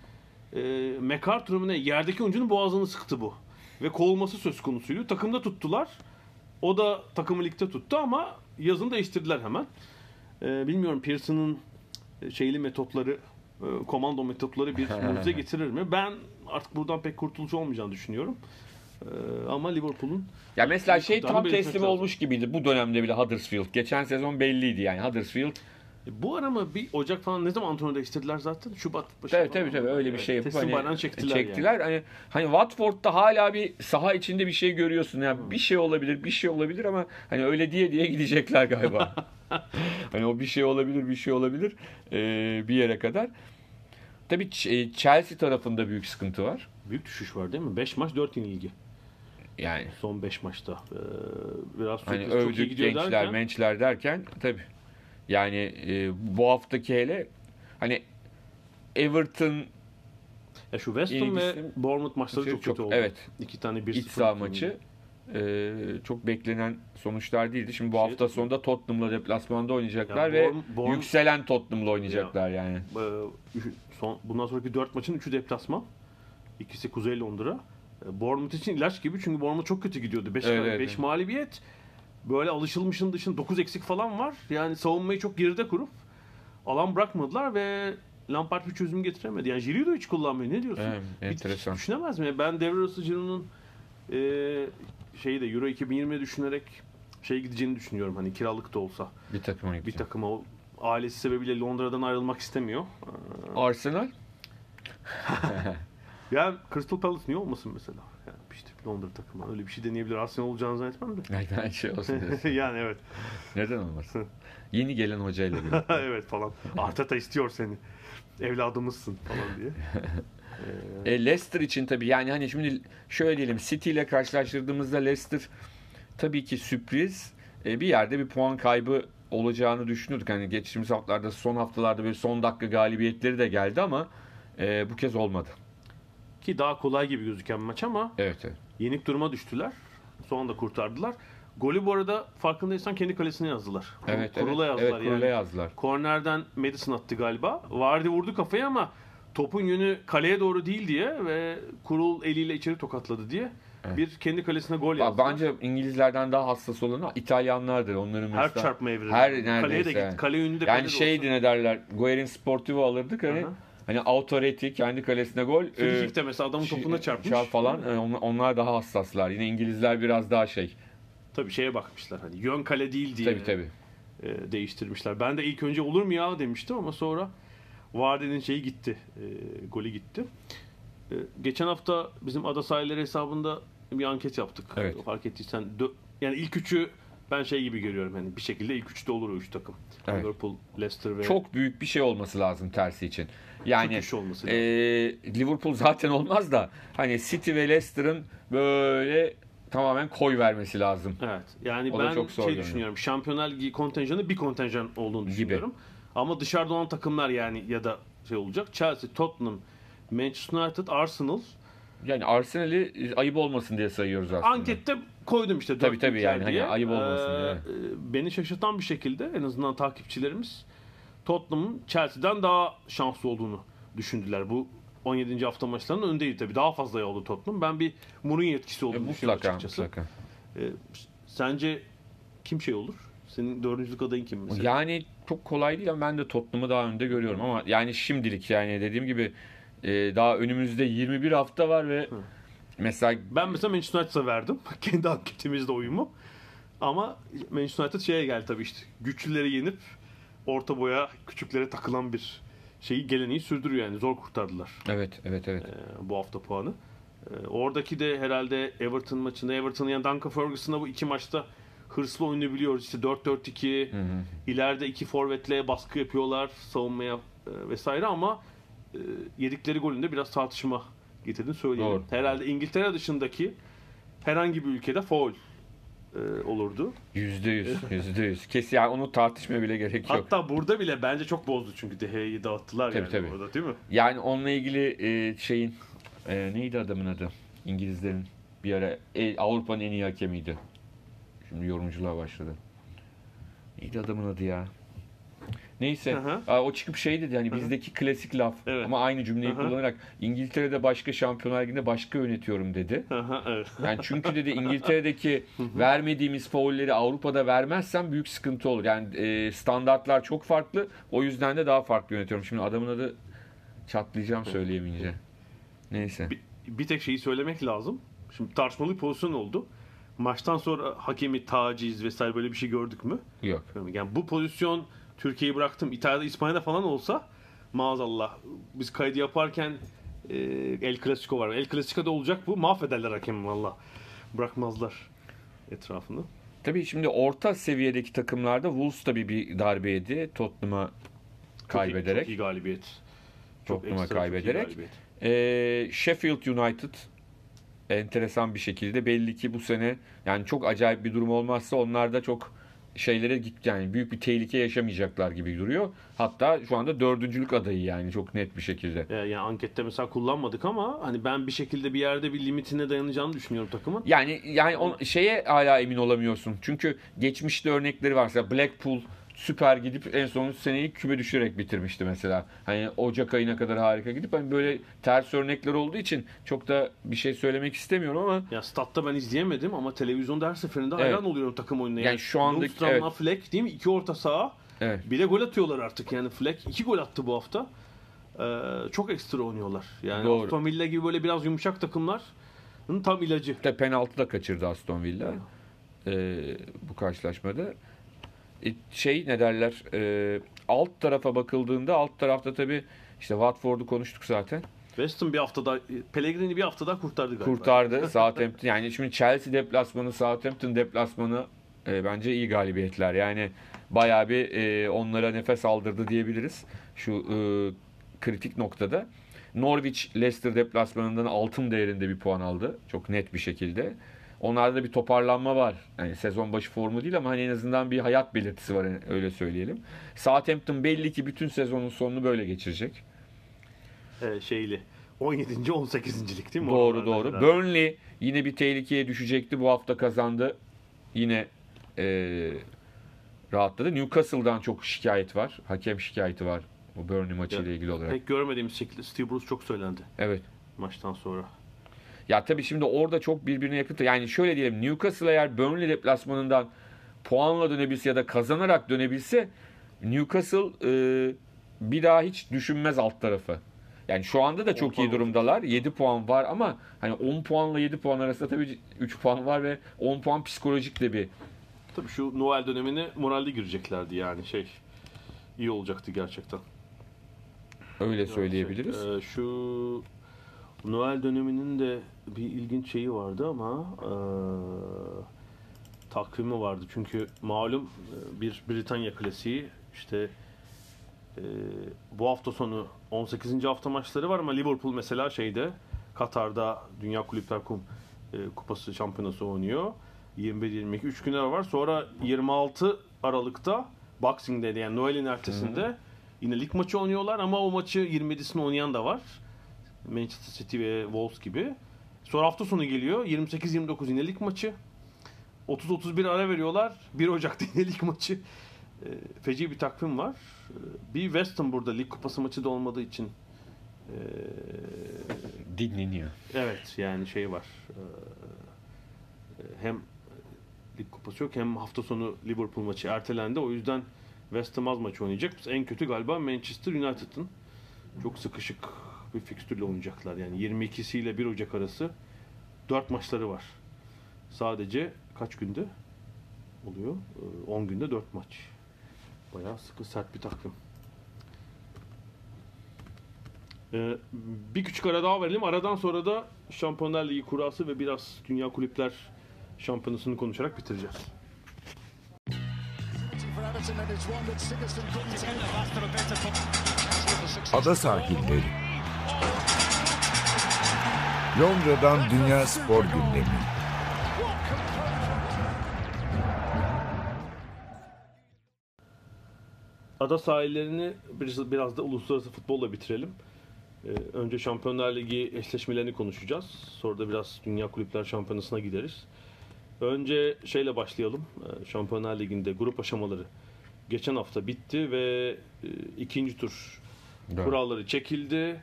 Ee, MacArthur'un ne yerdeki oyuncunun boğazını sıktı bu. Ve kovulması söz konusuydu. Takımda tuttular. O da takımı ligde tuttu ama yazın değiştirdiler hemen. Ee, bilmiyorum Pearson'ın şeyli metotları, e, komando metotları bir mucize getirir mi? Ben artık buradan pek kurtuluş olmayacağını düşünüyorum. Ee, ama Liverpool'un Ya mesela şey tam teslim lazım. olmuş gibiydi bu dönemde bile Huddersfield. Geçen sezon belliydi yani Huddersfield. E, Bu ara mı bir Ocak falan ne zaman antrenör değiştirdiler zaten? Şubat başı Tabii tabii tabii öyle bir şey yapıp teslim hani çektiler, çektiler. yani. Hani hani Watford'da hala bir saha içinde bir şey görüyorsun. Yani bir şey olabilir, bir şey olabilir ama hani öyle diye diye gidecekler galiba. hani o bir şey olabilir, bir şey olabilir ee, bir yere kadar. Tabii e, Chelsea tarafında büyük sıkıntı var. Büyük düşüş var değil mi? 5 maç 4 yenilgi. Yani Son 5 maçta. Ee, biraz çok, hani çok iyi övdük gidiyor gençler, derken, mençler derken tabii. Yani e, bu haftaki hele hani Everton ya şu West Ham ve Bournemouth maçları çok, Çok- kötü oldu. evet. İki tane 1 iç saha maçı e, çok beklenen sonuçlar değildi. Şimdi bu Şey hafta sonunda Tottenham'la deplasmanda oynayacaklar Ya ve Bourne- yükselen Tottenham'la oynayacaklar yani. Ee, üç- son, bundan sonraki 4 maçın 3'ü deplasman. İkisi Kuzey Londra. Ee, Bournemouth için ilaç gibi çünkü Bournemouth çok kötü gidiyordu. 5 Evet, evet, evet. mağlubiyet. Böyle alışılmışın dışında 9 eksik falan var. Yani savunmayı çok geride kurup alan bırakmadılar ve Lampard bir çözüm getiremedi. Yani Giroud'u hiç kullanmıyor. Ne diyorsun? Evet, Bir- enteresan. Düşünemez mi? Ben devre arası Giroud'un e, şeyi de Euro 2020'ye düşünerek şey gideceğini düşünüyorum. Hani kiralık da olsa. Bir takıma Bir gidecek. takıma o ailesi sebebiyle Londra'dan ayrılmak istemiyor. Arsenal Ya Crystal Palace niye olmasın mesela? Yani işte Londra takımı öyle bir şey deneyebilir. Arsenal olacağını zannetmem de. neden şey olsun diyorsun. yani evet. Neden olmasın? Yeni gelen hocayla birlikte. evet falan. Arteta istiyor seni. Evladımızsın falan diye. E, Leicester için tabii yani hani şimdi şöyle diyelim City ile karşılaştırdığımızda Leicester tabii ki sürpriz e, bir yerde bir puan kaybı olacağını düşünüyorduk. Hani geçtiğimiz haftalarda son haftalarda böyle son dakika galibiyetleri de geldi ama e, bu kez olmadı. Ki daha kolay gibi gözüken maç ama Evet evet. yenik duruma düştüler. Son anda kurtardılar. Golü bu arada farkındaysan kendi kalesine yazdılar. Evet Kurula evet. yazdılar Evet, kurula yani. yazdılar. Kornerden Madison attı galiba. Vardy vurdu kafaya ama topun yönü kaleye doğru değil diye ve kurul eliyle içeri tokatladı diye Evet. bir kendi kalesine gol yazdılar. Bence İngilizlerden daha hassas olanı İtalyanlardır. Onların her mesela çarpma evreni. her Kaleye de neredeyse. gitti. Kale yönü de Yani şeydi olsa. ne derler? Guerin Sportivo alırdık hani. Aha. Hani autority kendi kalesine gol. e, Frikik'te mesela adamın topuna çarpmış. çarp falan. e, onlar, daha hassaslar. Yine İngilizler biraz daha şey. Tabii şeye bakmışlar hani yön kale değil diye. Tabii tabii. e, değiştirmişler. Ben de ilk önce olur mu ya demiştim ama sonra Vardy'nin şeyi gitti. E, golü gitti. E, geçen hafta bizim Ada Sahilleri hesabında bir anket yaptık. Evet. Fark ettiysen yani ilk üçü ben şey gibi görüyorum hani bir şekilde ilk üçte olur o üç takım. Evet. Liverpool, Leicester ve Çok büyük bir şey olması lazım tersi için. Yani Çok iş olması e, Liverpool zaten olmaz da hani City ve Leicester'ın böyle tamamen koy vermesi lazım. Evet. Yani O ben çok şey görünüyor. düşünüyorum. Şampiyonlar Ligi kontenjanı bir kontenjan olduğunu düşünüyorum. Ama dışarıda olan takımlar yani ya da şey olacak. Chelsea, Tottenham, Manchester United, Arsenal. Yani Arsenal'i ayıp olmasın diye sayıyoruz aslında. Ankette koydum işte. Tabii, tabii yani hani ayıp olmasın diye. e, Beni şaşırtan bir şekilde en azından takipçilerimiz Tottenham'ın Chelsea'den daha şanslı olduğunu düşündüler. Bu 17. hafta maçlarının öndeydi tabii. Daha fazla oldu Tottenham. Ben bir Mourinho etkisi E, olduğunu düşünüyorum mutlaka, açıkçası. mutlaka. E, sence kim şey olur? Senin dördüncülük adayın kim mesela? Yani çok kolay değil ama ben de Tottenham'ı daha önde görüyorum ama yani şimdilik yani dediğim gibi e, daha önümüzde 21 hafta var ve mesela Ben mesela Manchester United'a verdim. Kendi anketimizde uyumu. Ama Manchester United şeye geldi tabii işte. Güçlüleri yenip orta boya küçüklere takılan bir şeyi geleneği sürdürüyor yani. Zor kurtardılar evet evet evet. e, bu hafta puanı. E, oradaki de herhalde Everton maçında Everton'ın yani Duncan Ferguson'a bu iki maçta hırslı oynayabiliyoruz. İşte 4-4-2 ileride iki forvetle baskı yapıyorlar savunmaya e, vesaire ama e, yedikleri golünde biraz tartışma getirdiğini söyleyelim. Doğru. Herhalde İngiltere dışındaki herhangi bir ülkede foul e, olurdu. Yüzde yüz, yüzde yüz. Kesin yani onu tartışmaya bile gerek yok. Hatta burada bile bence çok bozdu çünkü De Gea'yı dağıttılar Tabii, yani tabii. orada değil mi? Yani onunla ilgili e, şeyin e, neydi adamın adı? İngilizlerin bir ara e, Avrupa'nın en iyi hakemiydi. Şimdi yorumculuğa başladı. Neydi adamın adı ya? Neyse. Aa, o çıkıp şey dedi yani bizdeki klasik laf Evet. ama aynı cümleyi hı. kullanarak İngiltere'de başka şampiyonlar liginde başka yönetiyorum dedi. Aha, evet. Yani çünkü dedi İngiltere'deki vermediğimiz faulleri Avrupa'da vermezsem büyük sıkıntı olur. Yani e, standartlar çok farklı. O yüzden de daha farklı yönetiyorum. Şimdi adamın adı çatlayacağım söyleyemeyince. Neyse. bir, bir tek şeyi söylemek lazım. Şimdi tartışmalı bir pozisyon oldu. Maçtan sonra hakemi taciz vesaire böyle bir şey gördük mü? Yok. Yani bu pozisyon Türkiye'yi bıraktım. İtalya'da, İspanya'da falan olsa maazallah biz kaydı yaparken e, El Clasico var. El Clasico'da olacak bu. Mahvederler hakemi valla. Bırakmazlar etrafını. Tabii şimdi orta seviyedeki takımlarda Wolves tabii bir darbe yedi. Tottenham'a Çok kaybederek. iyi, çok iyi galibiyet. Tottenham'a ekstra, çok iyi kaybederek. galibiyet. Ee, Sheffield United enteresan bir şekilde belli ki bu sene yani çok acayip bir durum olmazsa onlar da çok şeylere git yani büyük bir tehlike yaşamayacaklar gibi duruyor. Hatta şu anda dördüncülük adayı yani çok net bir şekilde. E, yani ankette mesela kullanmadık ama hani ben bir şekilde bir yerde bir limitine dayanacağını düşünüyorum takımın. Yani yani on, şeye hala emin olamıyorsun. Çünkü geçmişte örnekleri var. Mesela Blackpool süper gidip en son seneyi küme düşürerek bitirmişti mesela. Hani Ocak ayına kadar harika gidip hani böyle ters örnekler olduğu için çok da bir şey söylemek istemiyorum ama Ya statta ben izleyemedim ama televizyonda her seferinde hayran oluyorum takım oyununa. Yani şu andaki- Lundström'la evet. Fleck değil mi? İki orta saha. evet. Bir de gol atıyorlar artık yani Fleck iki gol attı bu hafta. Ee, çok ekstra oynuyorlar. Yani Doğru. Aston Villa gibi böyle biraz yumuşak takımlar tam ilacı. İşte penaltı da kaçırdı Aston Villa ee, bu karşılaşmada. E, şey ne derler e, alt tarafa bakıldığında alt tarafta tabii işte Watford'u konuştuk zaten. West Ham bir haftada Pellegrini bir haftada kurtardı galiba. kurtardı. Southampton yani şimdi Chelsea deplasmanı, Southampton deplasmanı e, bence iyi galibiyetler. Yani bayağı bir e, onlara nefes aldırdı diyebiliriz şu e, kritik noktada. Norwich Leicester deplasmanından altın değerinde bir puan aldı. Çok net bir şekilde. Onlarda bir toparlanma var. Yani sezon başı formu değil ama hani en azından bir hayat belirtisi var yani öyle söyleyelim. Southampton belli ki bütün sezonun sonunu böyle geçirecek. Ee, şeyli. 17. 18. lig değil mi? Doğru doğru. herhalde. Burnley yine bir tehlikeye düşecekti. Bu hafta kazandı. Yine e, rahatladı. Newcastle'dan çok şikayet var. Hakem şikayeti var. O Burnley maçıyla ilgili olarak. Pek görmediğimiz şekilde Steve Bruce çok söylendi Evet. maçtan sonra. Ya tabii şimdi orada çok birbirine yakın. Yani şöyle diyelim Newcastle eğer Burnley deplasmanından puanla dönebilse ya da kazanarak dönebilse Newcastle e, bir daha hiç düşünmez alt tarafı. Yani şu anda da çok iyi durumdalar. 7 puan var ama hani 10 puanla 7 puan arasında tabii 3 puan var ve 10 puan psikolojik de bir Tabii şu Noel dönemine moralli gireceklerdi yani şey iyi olacaktı gerçekten. Öyle söyleyebiliriz. Ee, şu Noel döneminin de bir ilginç şeyi vardı ama ee, takvimi vardı. Çünkü malum e, bir Britanya klasiği işte e, bu hafta sonu 18. hafta maçları var ama Liverpool mesela şeyde Katar'da Dünya Kulüpler Kum, e, Kupası şampiyonası oynuyor. 21-22 3 günler var. Sonra 26 Aralık'ta Boxing Day yani Noel'in ertesinde yine lig maçı oynuyorlar ama o maçı 27'sinde oynayan da var. Manchester City ve Wolves gibi. Sonra hafta sonu geliyor. 28-29 yine lig maçı. 30-31 ara veriyorlar. 1 Ocak'ta yine lig maçı. E, feci bir takvim var. E, bir West Ham burada lig kupası maçı da olmadığı için e, Dinleniyor. evet yani şey var. E, hem lig kupası yok hem hafta sonu Liverpool maçı ertelendi. O yüzden West Ham az maç oynayacak. En kötü galiba Manchester United'ın çok sıkışık bir fikstürle oynayacaklar. Yani 22'si ile 1 Ocak arası 4 maçları var. Sadece kaç günde oluyor? Ee, 10 günde 4 maç. Bayağı sıkı sert bir takvim. Ee, bir küçük ara daha verelim. Aradan sonra da Şampiyonlar Ligi kurası ve biraz Dünya Kulüpler Şampiyonası'nı konuşarak bitireceğiz. Ada sahilleri. Londra'dan Dünya Spor Gündemi. Ada sahillerini biraz, biraz da uluslararası futbolla bitirelim. Ee, önce Şampiyonlar Ligi eşleşmelerini konuşacağız. Sonra da biraz Dünya Kulüpler Şampiyonası'na gideriz. Önce şeyle başlayalım. Ee, Şampiyonlar Ligi'nde grup aşamaları geçen hafta bitti ve e, ikinci tur Evet. kuralları çekildi.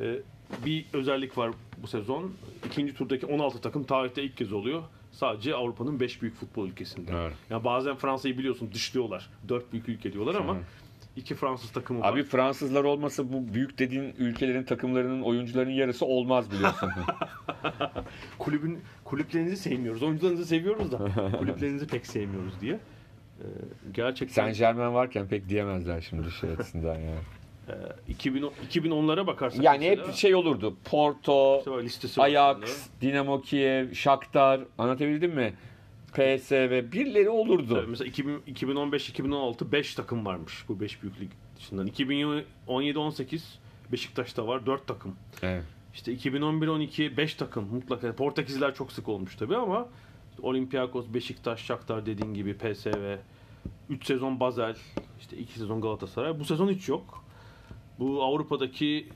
Ee, bir özellik var bu sezon. İkinci turdaki 16 takım tarihte ilk kez oluyor. Sadece Avrupa'nın 5 büyük futbol ülkesinde. Evet. Yani bazen Fransa'yı biliyorsun dışlıyorlar. 4 büyük ülke diyorlar ama iki Fransız takımı var. Abi Fransızlar olmasa bu büyük dediğin ülkelerin takımlarının oyuncularının yarısı olmaz biliyorsun. Kulübün kulüplerinizi sevmiyoruz. Oyuncularınızı seviyoruz da kulüplerinizi pek sevmiyoruz diye. Ee, gerçekten Saint Germain varken pek diyemezler şimdi şey açısından yani. E, 2010 2010'lara bakarsak Yani mesela, hep şey olurdu. Porto, işte Ajax, aslında. Dinamo Kiev, Shakhtar anlatabildim mi? PSV birileri olurdu. Tabii Mesela 2000 2015-2016 5 takım varmış bu 5 büyük lig dışından. 2017-18 Beşiktaş'ta var 4 takım. Evet. İşte 2011-12 5 takım mutlaka. Portekizler çok sık olmuş tabii ama Olympiakos, Beşiktaş, Shakhtar dediğin gibi PSV, 3 sezon Basel, işte 2 sezon Galatasaray. Bu sezon hiç yok. Bu Avrupa'daki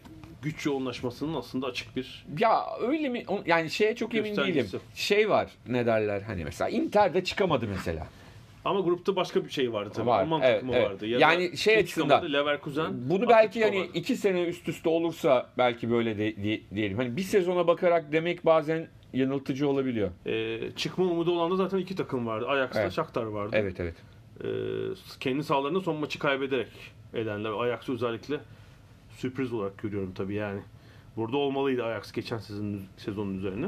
güç yoğunlaşmasının aslında açık bir Ya öyle mi? Yani şeye çok emin değilim. Göstergesi. Şey var ne derler hani mesela Inter'de çıkamadı mesela. ama grupta başka bir şey vardı tabii. Var, Alman evet, takımı evet. vardı. Ya Yani şey hiç açısından- çıkamadı, Leverkusen. Bunu belki Atletico hani vardı. iki sene üst üste olursa belki böyle de, di- diyelim. Hani bir sezona bakarak demek bazen yanıltıcı olabiliyor. Ee, çıkma umudu olan da zaten iki takım vardı. Ajax'la Evet. Shakhtar vardı. Evet evet. Ee, kendi sahalarında son maçı kaybederek elenler. Ajax'ı özellikle sürpriz olarak görüyorum tabii yani. Burada olmalıydı Ajax geçen sezonun, sezonun üzerine.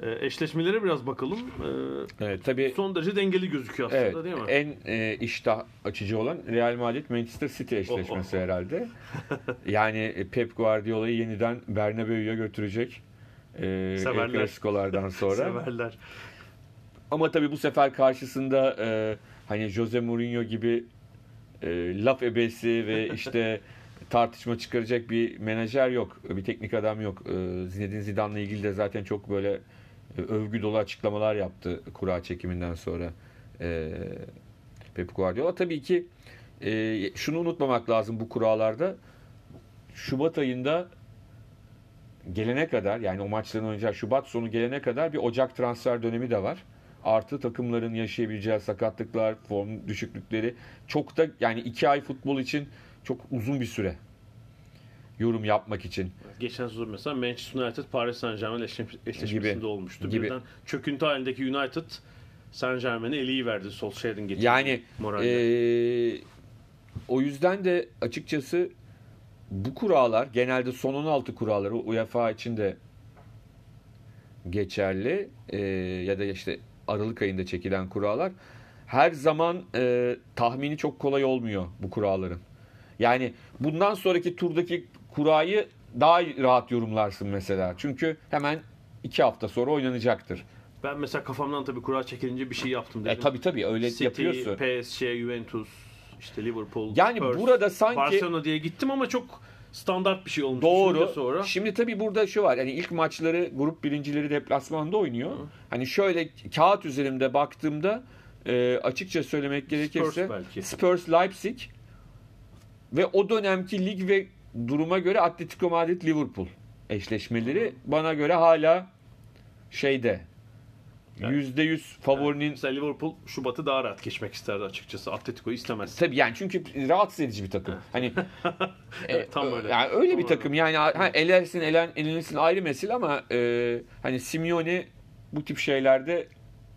Ee, eşleşmelere biraz bakalım. Ee, Evet tabii son derece dengeli gözüküyor aslında Evet, değil mi? en e, iştah açıcı olan Real Madrid Manchester City eşleşmesi herhalde. Yani e, Pep Guardiola'yı yeniden Bernabeu'ya götürecek. E, Severler. Clasico'lardan sonra. Severler. Ama tabii bu sefer karşısında e, hani Jose Mourinho gibi e, laf ebesi ve işte tartışma çıkaracak bir menajer yok. Bir teknik adam yok. E, Zinedine Zidane'la ilgili de zaten çok böyle e, övgü dolu açıklamalar yaptı kura çekiminden sonra. E, Pep Guardiola tabii ki e, şunu unutmamak lazım bu kurallarda. Şubat ayında gelene kadar yani o maçların oynayacağı Şubat sonu gelene kadar bir Ocak transfer dönemi de var. Artı takımların yaşayabileceği sakatlıklar, form düşüklükleri çok da yani iki ay futbol için çok uzun bir süre yorum yapmak için. Geçen sezon mesela Manchester United Paris Saint Germain eşleş- eşleşmesinde Gibi. olmuştu. Gibi. Birden çöküntü halindeki United Saint Germain'e eliyi verdi Solskjaer'in getirdiği Yani moralle. eee, o yüzden de açıkçası bu kurallar genelde son 16 kuralları UEFA için de geçerli eee, ya da işte Aralık ayında çekilen kurallar her zaman e, tahmini çok kolay olmuyor bu kuralların. Yani bundan sonraki turdaki kurayı daha rahat yorumlarsın mesela. Çünkü hemen iki hafta sonra oynanacaktır. Ben mesela kafamdan tabii kura çekilince bir şey yaptım dedim. E tabi tabi öyle City, yapıyorsun. PSG, Juventus, işte Liverpool, Yani Spurs, burada sanki- Barcelona diye gittim ama çok standart bir şey olmuş. Doğru. Sonra. Şimdi tabii burada şu var. Yani ilk maçları grup birincileri deplasmanda oynuyor. Hani şöyle kağıt üzerinde baktığımda e, açıkça söylemek gerekirse belki. Spurs Leipzig ve o dönemki lig ve duruma göre Atletico Madrid Liverpool eşleşmeleri bana göre hala şeyde yüzde yüz favorinin Mesela Liverpool Şubat'ı daha rahat geçmek isterdi açıkçası. Atletico'yu istemez. Tabii yani çünkü rahatsız edici bir takım. Hani e, Tam öyle. Yani öyle bir Tam takım. Yani ha, elersin, elen, elenirsin ayrı mesele ama e, hani Simeone bu tip şeylerde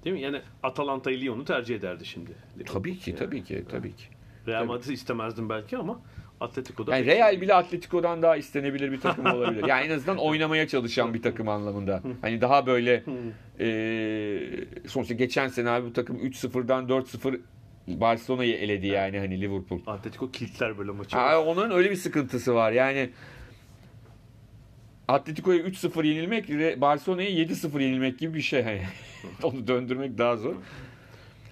Değil mi? Yani Atalanta'yı Lyon'u tercih ederdi şimdi. Liverpool. tabii ki, tabii ki, tabii ki. Real. Madrid'i istemezdim belki ama Atletico'da Yani Real bile Atletico'dan daha istenebilir bir takım olabilir. Yani en azından oynamaya çalışan bir takım anlamında. Hani daha böyle e, sonuçta geçen sene abi bu takım 3-0'dan 4-0 Barcelona'yı eledi yani hani Liverpool. Atletico kilitler böyle maçı. Ha, onların öyle bir sıkıntısı var. Yani Atletico'ya 3-0 yenilmek, Barcelona'ya 7-0 yenilmek gibi bir şey. Hani. Onu döndürmek daha zor.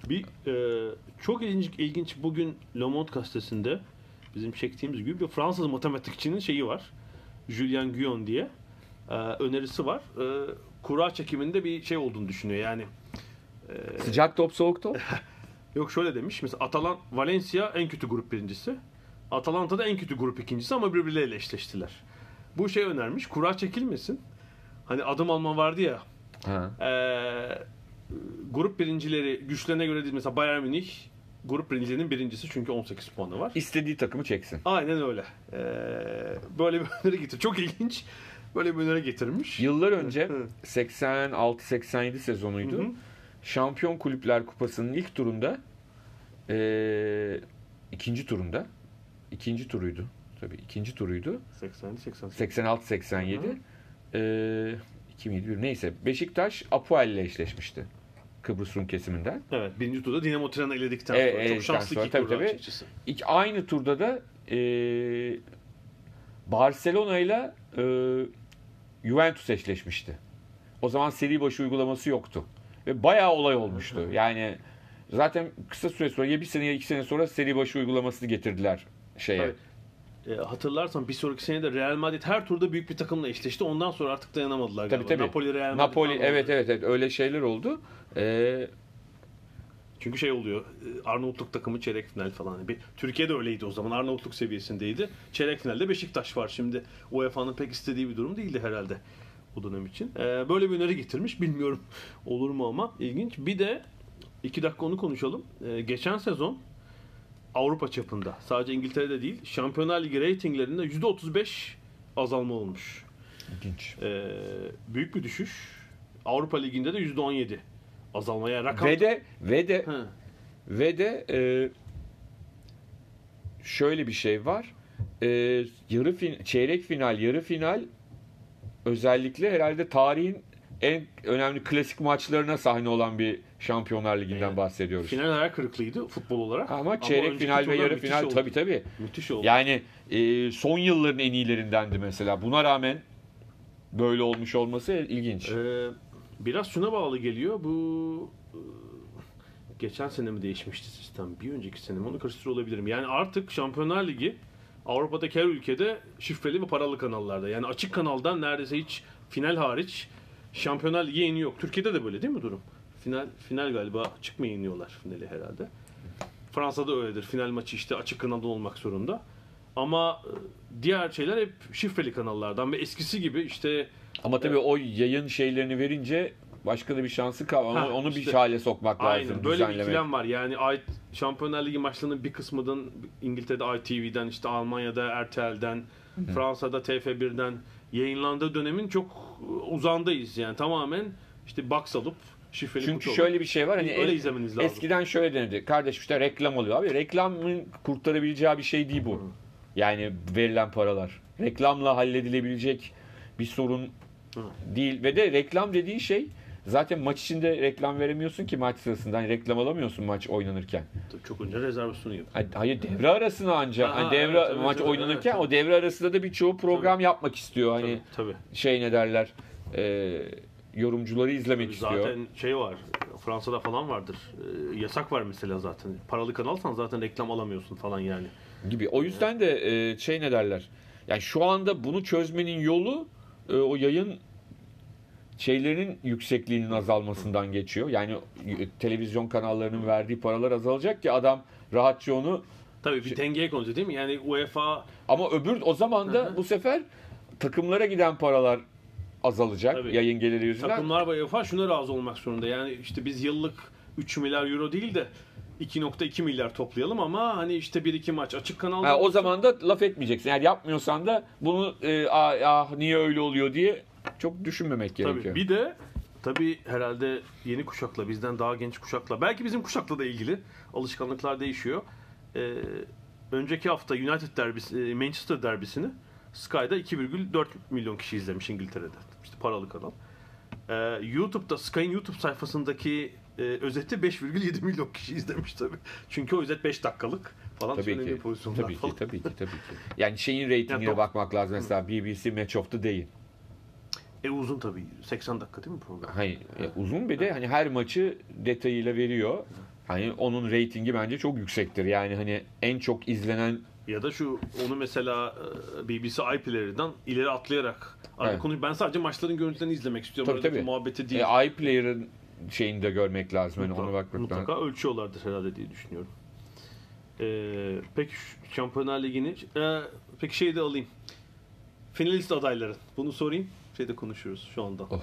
Bir e, çok ilginç, ilginç bugün Le Monde gazetesinde bizim çektiğimiz gibi bir Fransız matematikçinin şeyi var. Julien Guyon diye e, önerisi var. E, kura çekiminde bir şey olduğunu düşünüyor. Yani Sıcak top, soğuk top. yok şöyle demiş. Mesela Atalan Valencia en kötü grup birincisi. Atalanta da en kötü grup ikincisi ama birbirleriyle eşleştiler. Bu şey önermiş. Kura çekilmesin. Hani adım alma vardı ya. Ha. Ee, grup birincileri güçlerine göre değil. Mesela Bayern Münih grup birincilerinin birincisi çünkü 18 puanı var. İstediği takımı çeksin. Aynen öyle. Ee, böyle bir öneri getir. Çok ilginç. Böyle bir öneri getirmiş. Yıllar önce Hı. 86-87 sezonuydu. Hı hı. Şampiyon Kulüpler Kupası'nın ilk turunda eee, ikinci turunda ikinci turuydu. Tabii ikinci turuydu. 80 88. 86-87 eee 2001 neyse Beşiktaş Apoel ile eşleşmişti. Kıbrıs Rum kesiminden. Evet, birinci turda Dinamo Tiran'ı eledikten sonra. Çok eledikten şanslı sonra, iki tabii, tabii. açıkçası. İlk, aynı turda da eee Barcelona ile eee, Juventus eşleşmişti. O zaman seri başı uygulaması yoktu. Ve bayağı olay olmuştu. Yani zaten kısa süre sonra ya bir sene ya iki sene sonra seri başı uygulamasını getirdiler şeye. Evet. Ee, hatırlarsan bir sonraki sene de Real Madrid her turda büyük bir takımla eşleşti. Ondan sonra artık dayanamadılar Tabii galiba. tabii. Napoli, Real Madrid Napoli evet evet evet öyle şeyler oldu. Ee, Çünkü şey oluyor. e, Arnavutluk takımı çeyrek final falan. Bir, Türkiye'de öyleydi o zaman. Arnavutluk seviyesindeydi. Çeyrek finalde Beşiktaş var. Şimdi UEFA'nın pek istediği bir durum değildi herhalde o dönem için. Ee, böyle bir öneri getirmiş. Bilmiyorum olur mu ama ilginç. Bir de iki dakika onu konuşalım. Ee, geçen sezon Avrupa çapında sadece İngiltere'de değil Şampiyonlar Ligi reytinglerinde %35 azalma olmuş. ilginç. Ee, büyük bir düşüş. Avrupa Ligi'nde de %17 azalmaya rakam. Ve de ve de Hı. Ve de e, şöyle bir şey var. E, yarı fin- çeyrek final, yarı final özellikle herhalde tarihin en önemli klasik maçlarına sahne olan bir Şampiyonlar Ligi'nden Evet. bahsediyoruz. Final hayal kırıklığıydı futbol olarak. Ama çeyrek önceki final ve yarı final oldu. tabii tabii. Müthiş oldu. Yani e, son yılların en iyilerindendi mesela. Buna rağmen böyle olmuş olması ilginç. Ee, biraz şuna bağlı geliyor. Bu e, geçen sene mi değişmişti sistem? Bir önceki sene mi? Onu karıştırıyor olabilirim. Yani artık Şampiyonlar Ligi Avrupa'daki her ülkede şifreli ve paralı kanallarda. Yani açık kanaldan neredeyse hiç final hariç Şampiyonlar Ligi yok. Türkiye'de de böyle değil mi durum? Final final galiba açık mı yayınlıyorlar finali herhalde. Fransa'da öyledir. Final maçı işte açık kanalda olmak zorunda. Ama e, diğer şeyler hep şifreli kanallardan ve eskisi gibi işte Ama tabii o yayın şeylerini verince başka da bir şansı kalmıyor. Ha, Onu, onu bir işte- hale sokmak lazım. Aynen böyle bir ikilem var. Yani Şampiyonlar Ligi maçlarının bir kısmından İngiltere'de ITV'den, işte Almanya'da RTL'den, Fransa'da TF1'den yayınlandığı dönemin çok uzandayız. Yani tamamen işte box alıp şifreli Çünkü kutu şöyle bir şey var hani öyle izlemeniz lazım. eskiden şöyle denirdi. Kardeş işte reklam oluyor abi. Reklamın kurtarabileceği bir şey değil bu. Yani verilen paralar. Reklamla halledilebilecek bir sorun Hı. değil ve de reklam dediğin şey zaten maç içinde reklam veremiyorsun ki maç sırasında. Hani reklam alamıyorsun maç oynanırken. Tabii Çok önce rezervasyonu yap. Hani- Hayır devre arasına ancak. Ha, Hani devre evet, maç evet, oynanırken evet, o devre arasında da birçoğu program yapmak istiyor. Hani Tabii. şey ne derler? e, yorumcuları izlemek tabii. istiyor. Zaten şey var. Fransa'da falan vardır. Ee, yasak var mesela zaten. Paralı kanalsan zaten reklam alamıyorsun falan yani. gibi. O yüzden de e, şey ne derler? Yani şu anda bunu çözmenin yolu e, o yayın şeylerinin yüksekliğinin azalmasından geçiyor. Yani e, televizyon kanallarının verdiği paralar azalacak ki adam rahatça onu Tabii bir dengeye konacak değil mi? Yani UEFA ama öbür o zaman da bu sefer takımlara giden paralar azalacak Tabii. yayın geliri yüzünden. takımlar ve UEFA şuna razı olmak zorunda. Yani işte biz yıllık 3 milyar euro değil de 2.2 milyar toplayalım ama hani işte 1-2 maç açık kanalda Ha, o zaman da laf etmeyeceksin. Eğer yapmıyorsan da bunu e, ah, ah, niye öyle oluyor diye çok düşünmemek gerekiyor. Tabii. Bir de tabii herhalde yeni kuşakla bizden daha genç kuşakla belki bizim kuşakla da ilgili alışkanlıklar değişiyor. Ee, önceki hafta United derbisi, e, Manchester derbisini Sky'da 2,4 milyon kişi izlemiş İngiltere'de. İşte paralı kanal. Ee, YouTube'da Sky'ın YouTube sayfasındaki e, özeti 5,7 milyon kişi izlemiş tabii. Çünkü o özet 5 dakikalık falan Tabii ki. pozisyonlar Tabii ki, falan. tabii ki, tabii ki. Yani şeyin reytingine Yani bakmak lazım. Mesela BBC Match of the Day. E uzun tabii. 80 dakika değil mi program? Hani e, uzun bir de hani her maçı detayıyla veriyor. Hani onun reytingi bence çok yüksektir. Yani hani en çok izlenen Ya da şu onu mesela e, BBC iPlayer'dan ileri atlayarak Evet. konuş ben sadece maçların görüntülerini izlemek istiyorum. tabii tabii. muhabbeti değil. E, iPlayer'ın şeyini de görmek lazım. Hani ona bakmak lazım. mutlaka ölçüyorlardır herhalde diye düşünüyorum. Ee, peki Şampiyonlar Ligi'ni e, peki şeyi de alayım. Finalist adayları. Bunu sorayım. Şeyde konuşuyoruz şu anda. Oh.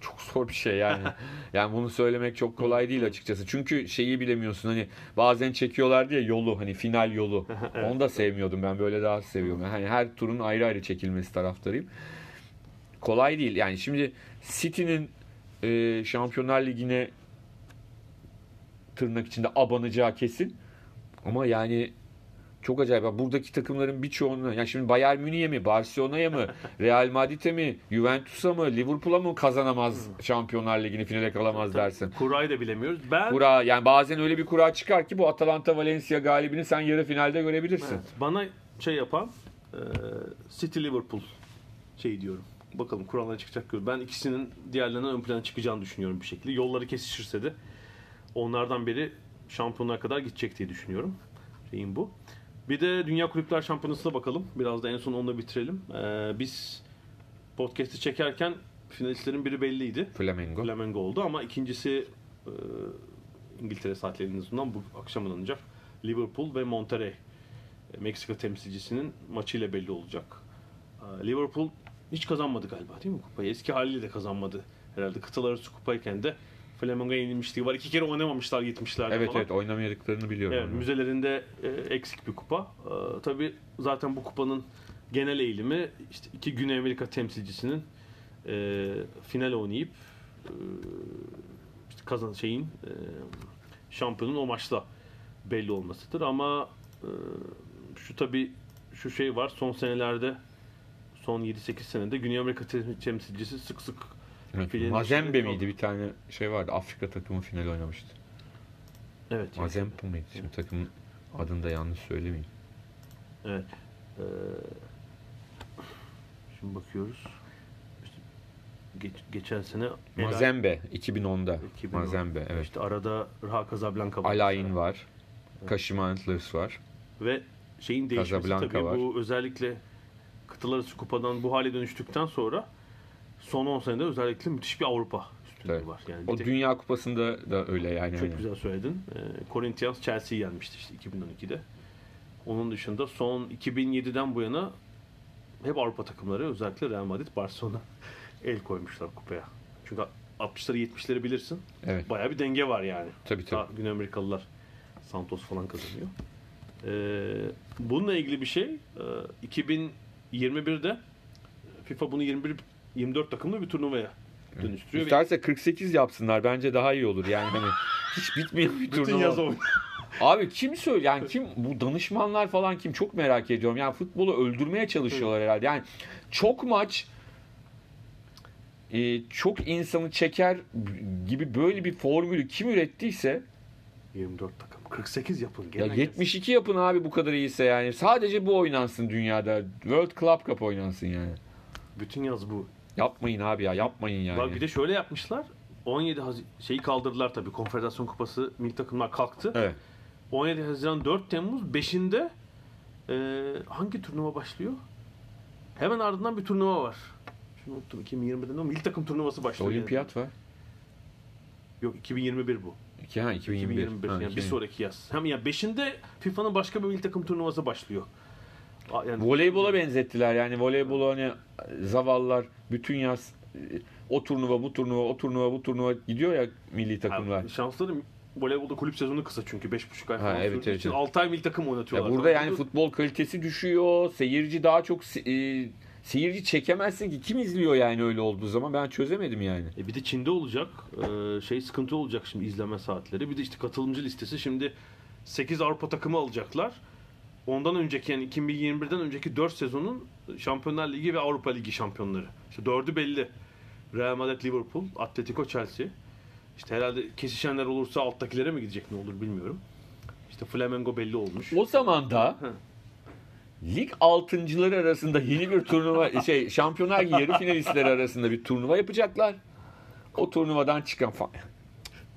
Çok zor bir şey yani. yani bunu söylemek çok kolay değil açıkçası. Çünkü şeyi bilemiyorsun hani bazen çekiyorlar diye yolu hani final yolu. Onu da sevmiyordum ben böyle daha seviyorum. Hani her turun ayrı ayrı çekilmesi taraftarıyım. Kolay değil. Yani şimdi City'nin e, Şampiyonlar Ligi'ne tırnak içinde abanacağı kesin. Ama yani çok acayip. Buradaki takımların birçoğunu, yani şimdi Bayern Münih'e mi, Barcelona'ya mı, Real Madrid'e mi, Juventus'a mı, Liverpool'a mı kazanamaz Şampiyonlar Ligi'ni finale kalamaz dersin. Kurayı da bilemiyoruz. Ben Kura yani bazen öyle bir kura çıkar ki bu Atalanta Valencia galibini sen yarı finalde görebilirsin. Evet, bana şey yapan e, City Liverpool şey diyorum. Bakalım kurallara çıkacak gör. Ben ikisinin diğerlerinden ön plana çıkacağını düşünüyorum bir şekilde. Yolları kesişirse de onlardan biri şampiyonluğa kadar gidecek diye düşünüyorum. Şeyim bu. Bir de Dünya Kulüpler Şampiyonası'na bakalım. Biraz da en son onunla bitirelim. Ee, biz podcast'i çekerken finalistlerin biri belliydi. Flamengo. Flamengo oldu ama ikincisi e, İngiltere saatlerinin yüzünden bu akşam oynanacak. Liverpool ve Monterrey. E, Meksika temsilcisinin maçıyla belli olacak. E, Liverpool hiç kazanmadı galiba değil mi kupayı? Eski haliyle de kazanmadı. Herhalde kıtalar arası kupayken de Flamengo'ya yenilmişliği var. İki kere oynamamışlar 70'lerde Evet falan. evet oynamadıklarını biliyorum. Evet, onu. müzelerinde e, eksik bir kupa. E, tabii zaten bu kupanın genel eğilimi işte iki Güney Amerika temsilcisinin e, final oynayıp e, işte kazan şeyin e, şampiyonun o maçta belli olmasıdır ama e, şu tabii şu şey var son senelerde son 7-8 senede Güney Amerika tem- temsilcisi sık sık Evet, Mazembe miydi bir tane şey vardı Afrika takımı final oynamıştı. evet Mazembe miydi? Şimdi takımın adını da yanlış söylemeyeyim. Evet. Ee, şimdi bakıyoruz. İşte geç- geçen sene Mazembe 2010'da. 2010. Mazembe evet. İşte arada Raha Casablanca var. Alain var. Kashima Antlers var. Ve şeyin değişmesi Casablanca tabii var. bu özellikle kıtalar arası kupadan bu hale dönüştükten sonra son 10 senede özellikle müthiş bir Avrupa üstünlüğü Evet. var. Yani O tek- Dünya Kupası'nda da öyle yani. Çok hani. güzel söyledin. Ee, Corinthians Chelsea'yi yenmişti işte 2012'de. Onun dışında son 2007'den bu yana hep Avrupa takımları özellikle Real Madrid, Barcelona el koymuşlar kupaya. Çünkü 60'ları 70'leri bilirsin. Evet. Bayağı bir denge var yani. Tabii tabii. Daha Güney Amerikalılar Santos falan kazanıyor. Ee, bununla ilgili bir şey e, 2021'de FIFA bunu 21 24 takımlı bir turnuvaya dönüştürüyor. İsterse 48 yapsınlar bence daha iyi olur. Yani hani hiç bitmeyen bir bütün turnuva. yaz oynuyor. Abi kim söyle yani kim bu danışmanlar falan kim çok merak ediyorum. Yani futbolu öldürmeye çalışıyorlar herhalde. Yani çok maç e, çok insanı çeker gibi böyle bir formülü kim ürettiyse 24 takım. 48 yapın. ya Gene 72 yapın abi bu kadar iyiyse yani. Sadece bu oynansın dünyada. World Club Cup oynansın yani. Bütün yaz bu. Yapmayın abi ya yapmayın yani. Bak bir de şöyle yapmışlar. 17 Hazi- şeyi kaldırdılar tabii. Konfederasyon Kupası milli takımlar kalktı. Evet. 17 Haziran 4 Temmuz 5'inde e, hangi turnuva başlıyor? Hemen ardından bir turnuva var. Şunu unuttum 2020'de ne? Milli takım turnuvası başlıyor. Olimpiyat var. Yok 2021 bu. İki, ha, 2021. 2021 Ha, yani bir 2021. sonraki yaz. Hem ya 5'inde FIFA'nın başka bir milli takım turnuvası başlıyor. Yani Voleybola benzettiler yani voleybolu hani zavallılar bütün yaz e, o turnuva bu turnuva o turnuva bu turnuva gidiyor ya milli takımlar. Yani şansları voleybolda kulüp sezonu kısa çünkü 5,5 ay Ha, falan evet, sürdüğü evet, için evet. 6 ay milli takım Ya oynatıyorlar. burada falan. yani futbol kalitesi düşüyor. Seyirci daha çok e, seyirci çekemezsin ki kim izliyor yani öyle olduğu zaman ben çözemedim yani. E bir de Çin'de olacak. Ee, şey sıkıntı olacak şimdi izleme saatleri. Bir de işte katılımcı listesi şimdi 8 Avrupa takımı alacaklar. Ondan önceki yani 2021'den önceki 4 sezonun Şampiyonlar Ligi ve Avrupa Ligi şampiyonları. İşte dördü belli. Real Madrid, Liverpool, Atletico, Chelsea. İşte herhalde kesişenler olursa alttakilere mi gidecek ne olur bilmiyorum. İşte Flamengo belli olmuş. O zaman da lig altıncıları arasında yeni bir turnuva şey Şampiyonlar Ligi yarı finalistleri arasında bir turnuva yapacaklar. O turnuvadan çıkan falan.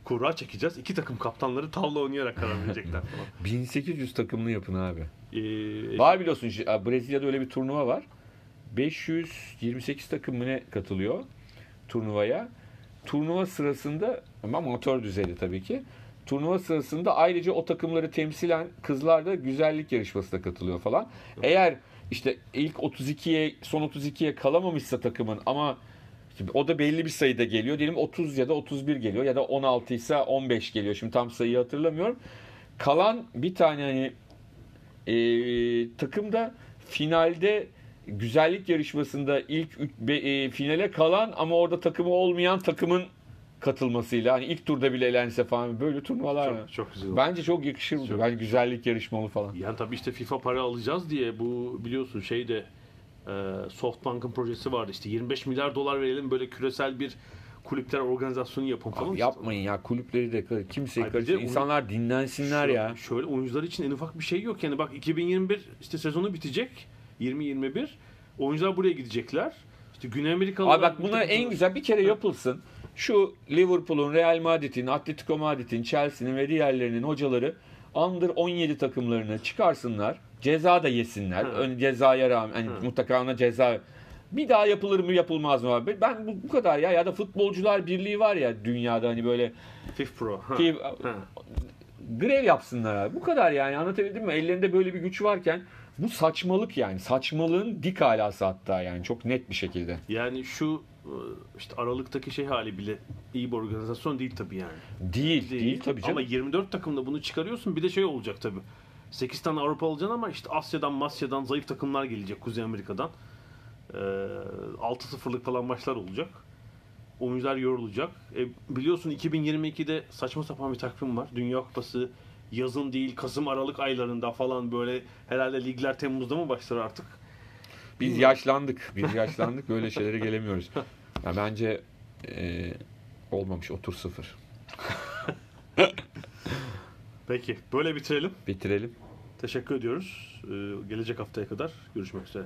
Kura çekeceğiz. İki takım kaptanları tavla oynayarak karar verecekler falan. 1800 takımlı yapın abi. Ee, Var biliyorsun Brezilya'da öyle bir turnuva var. 528 takım mı ne katılıyor turnuvaya. Turnuva sırasında ama amatör düzeyde tabii ki. Turnuva sırasında ayrıca o takımları temsilen kızlar da güzellik yarışmasına katılıyor falan. Eğer işte ilk 32'ye son 32'ye kalamamışsa takımın ama Şimdi o da belli bir sayıda geliyor. Diyelim 30 ya da 31 geliyor ya da 16 ise 15 geliyor. Şimdi tam sayıyı hatırlamıyorum. Kalan bir tane hani e, takımda finalde güzellik yarışmasında ilk üç- be- e, finale kalan ama orada takımı olmayan takımın katılmasıyla hani ilk turda bile elense falan böyle turnuvalar çok, çok güzel. Bence çok yakışır bu. Bence güzellik yarışmalı falan. Yani tabii işte FIFA para alacağız diye bu biliyorsun şeyde e, Softbank'ın projesi vardı işte 25 milyar dolar verelim böyle küresel bir kulüpler organizasyonu yapın falan. Abi yapmayın ya kulüpleri de kimseyi Ay bir de karıştır. oyun- İnsanlar dinlensinler Şöyle- ya. Şöyle oyuncular için en ufak bir şey yok yani bak 2021 işte sezonu bitecek 2021 oyuncular buraya gidecekler. İşte Güney Amerikalılar Abi bak bunlar en güzel bir kere yapılsın. Şu Liverpool'un, Real Madrid'in, Atletico Madrid'in, Chelsea'nin ve diğerlerinin hocaları Under 17 takımlarını çıkarsınlar. Ceza da yesinler. Ön cezaya rağmen Hı. mutlaka ona ceza bir daha yapılır mı yapılmaz mı abi? Ben bu, bu kadar ya ya da futbolcular birliği var ya dünyada hani böyle FIFA Pro. Ha. ki Ha. grev yapsınlar abi. Bu kadar yani anlatabildim mi? Ellerinde böyle bir güç varken bu saçmalık yani. Saçmalığın dik alası hatta yani çok net bir şekilde. Yani şu e, işte Aralık'taki şey hali bile iyi bir organizasyon değil tabii yani. Değil, değil, tabii canım. Ama 24 takımda bunu çıkarıyorsun bir de şey olacak tabii. 8 tane Avrupa alacaksın ama işte Asya'dan, Masya'dan zayıf takımlar gelecek Kuzey Amerika'dan. Ee, 6-0'lık falan maçlar olacak. Oyuncular yorulacak. E, biliyorsun 2022'de saçma sapan bir takvim var. Dünya Kupası yazın değil Kasım Aralık aylarında falan böyle herhalde ligler Temmuz'da mı başlar artık? Biz yaşlandık. Biz yaşlandık. Böyle şeylere gelemiyoruz. Ya bence e, olmamış. Otur sıfır. Peki böyle bitirelim. Bitirelim. Teşekkür ediyoruz. Ee, gelecek haftaya kadar görüşmek üzere.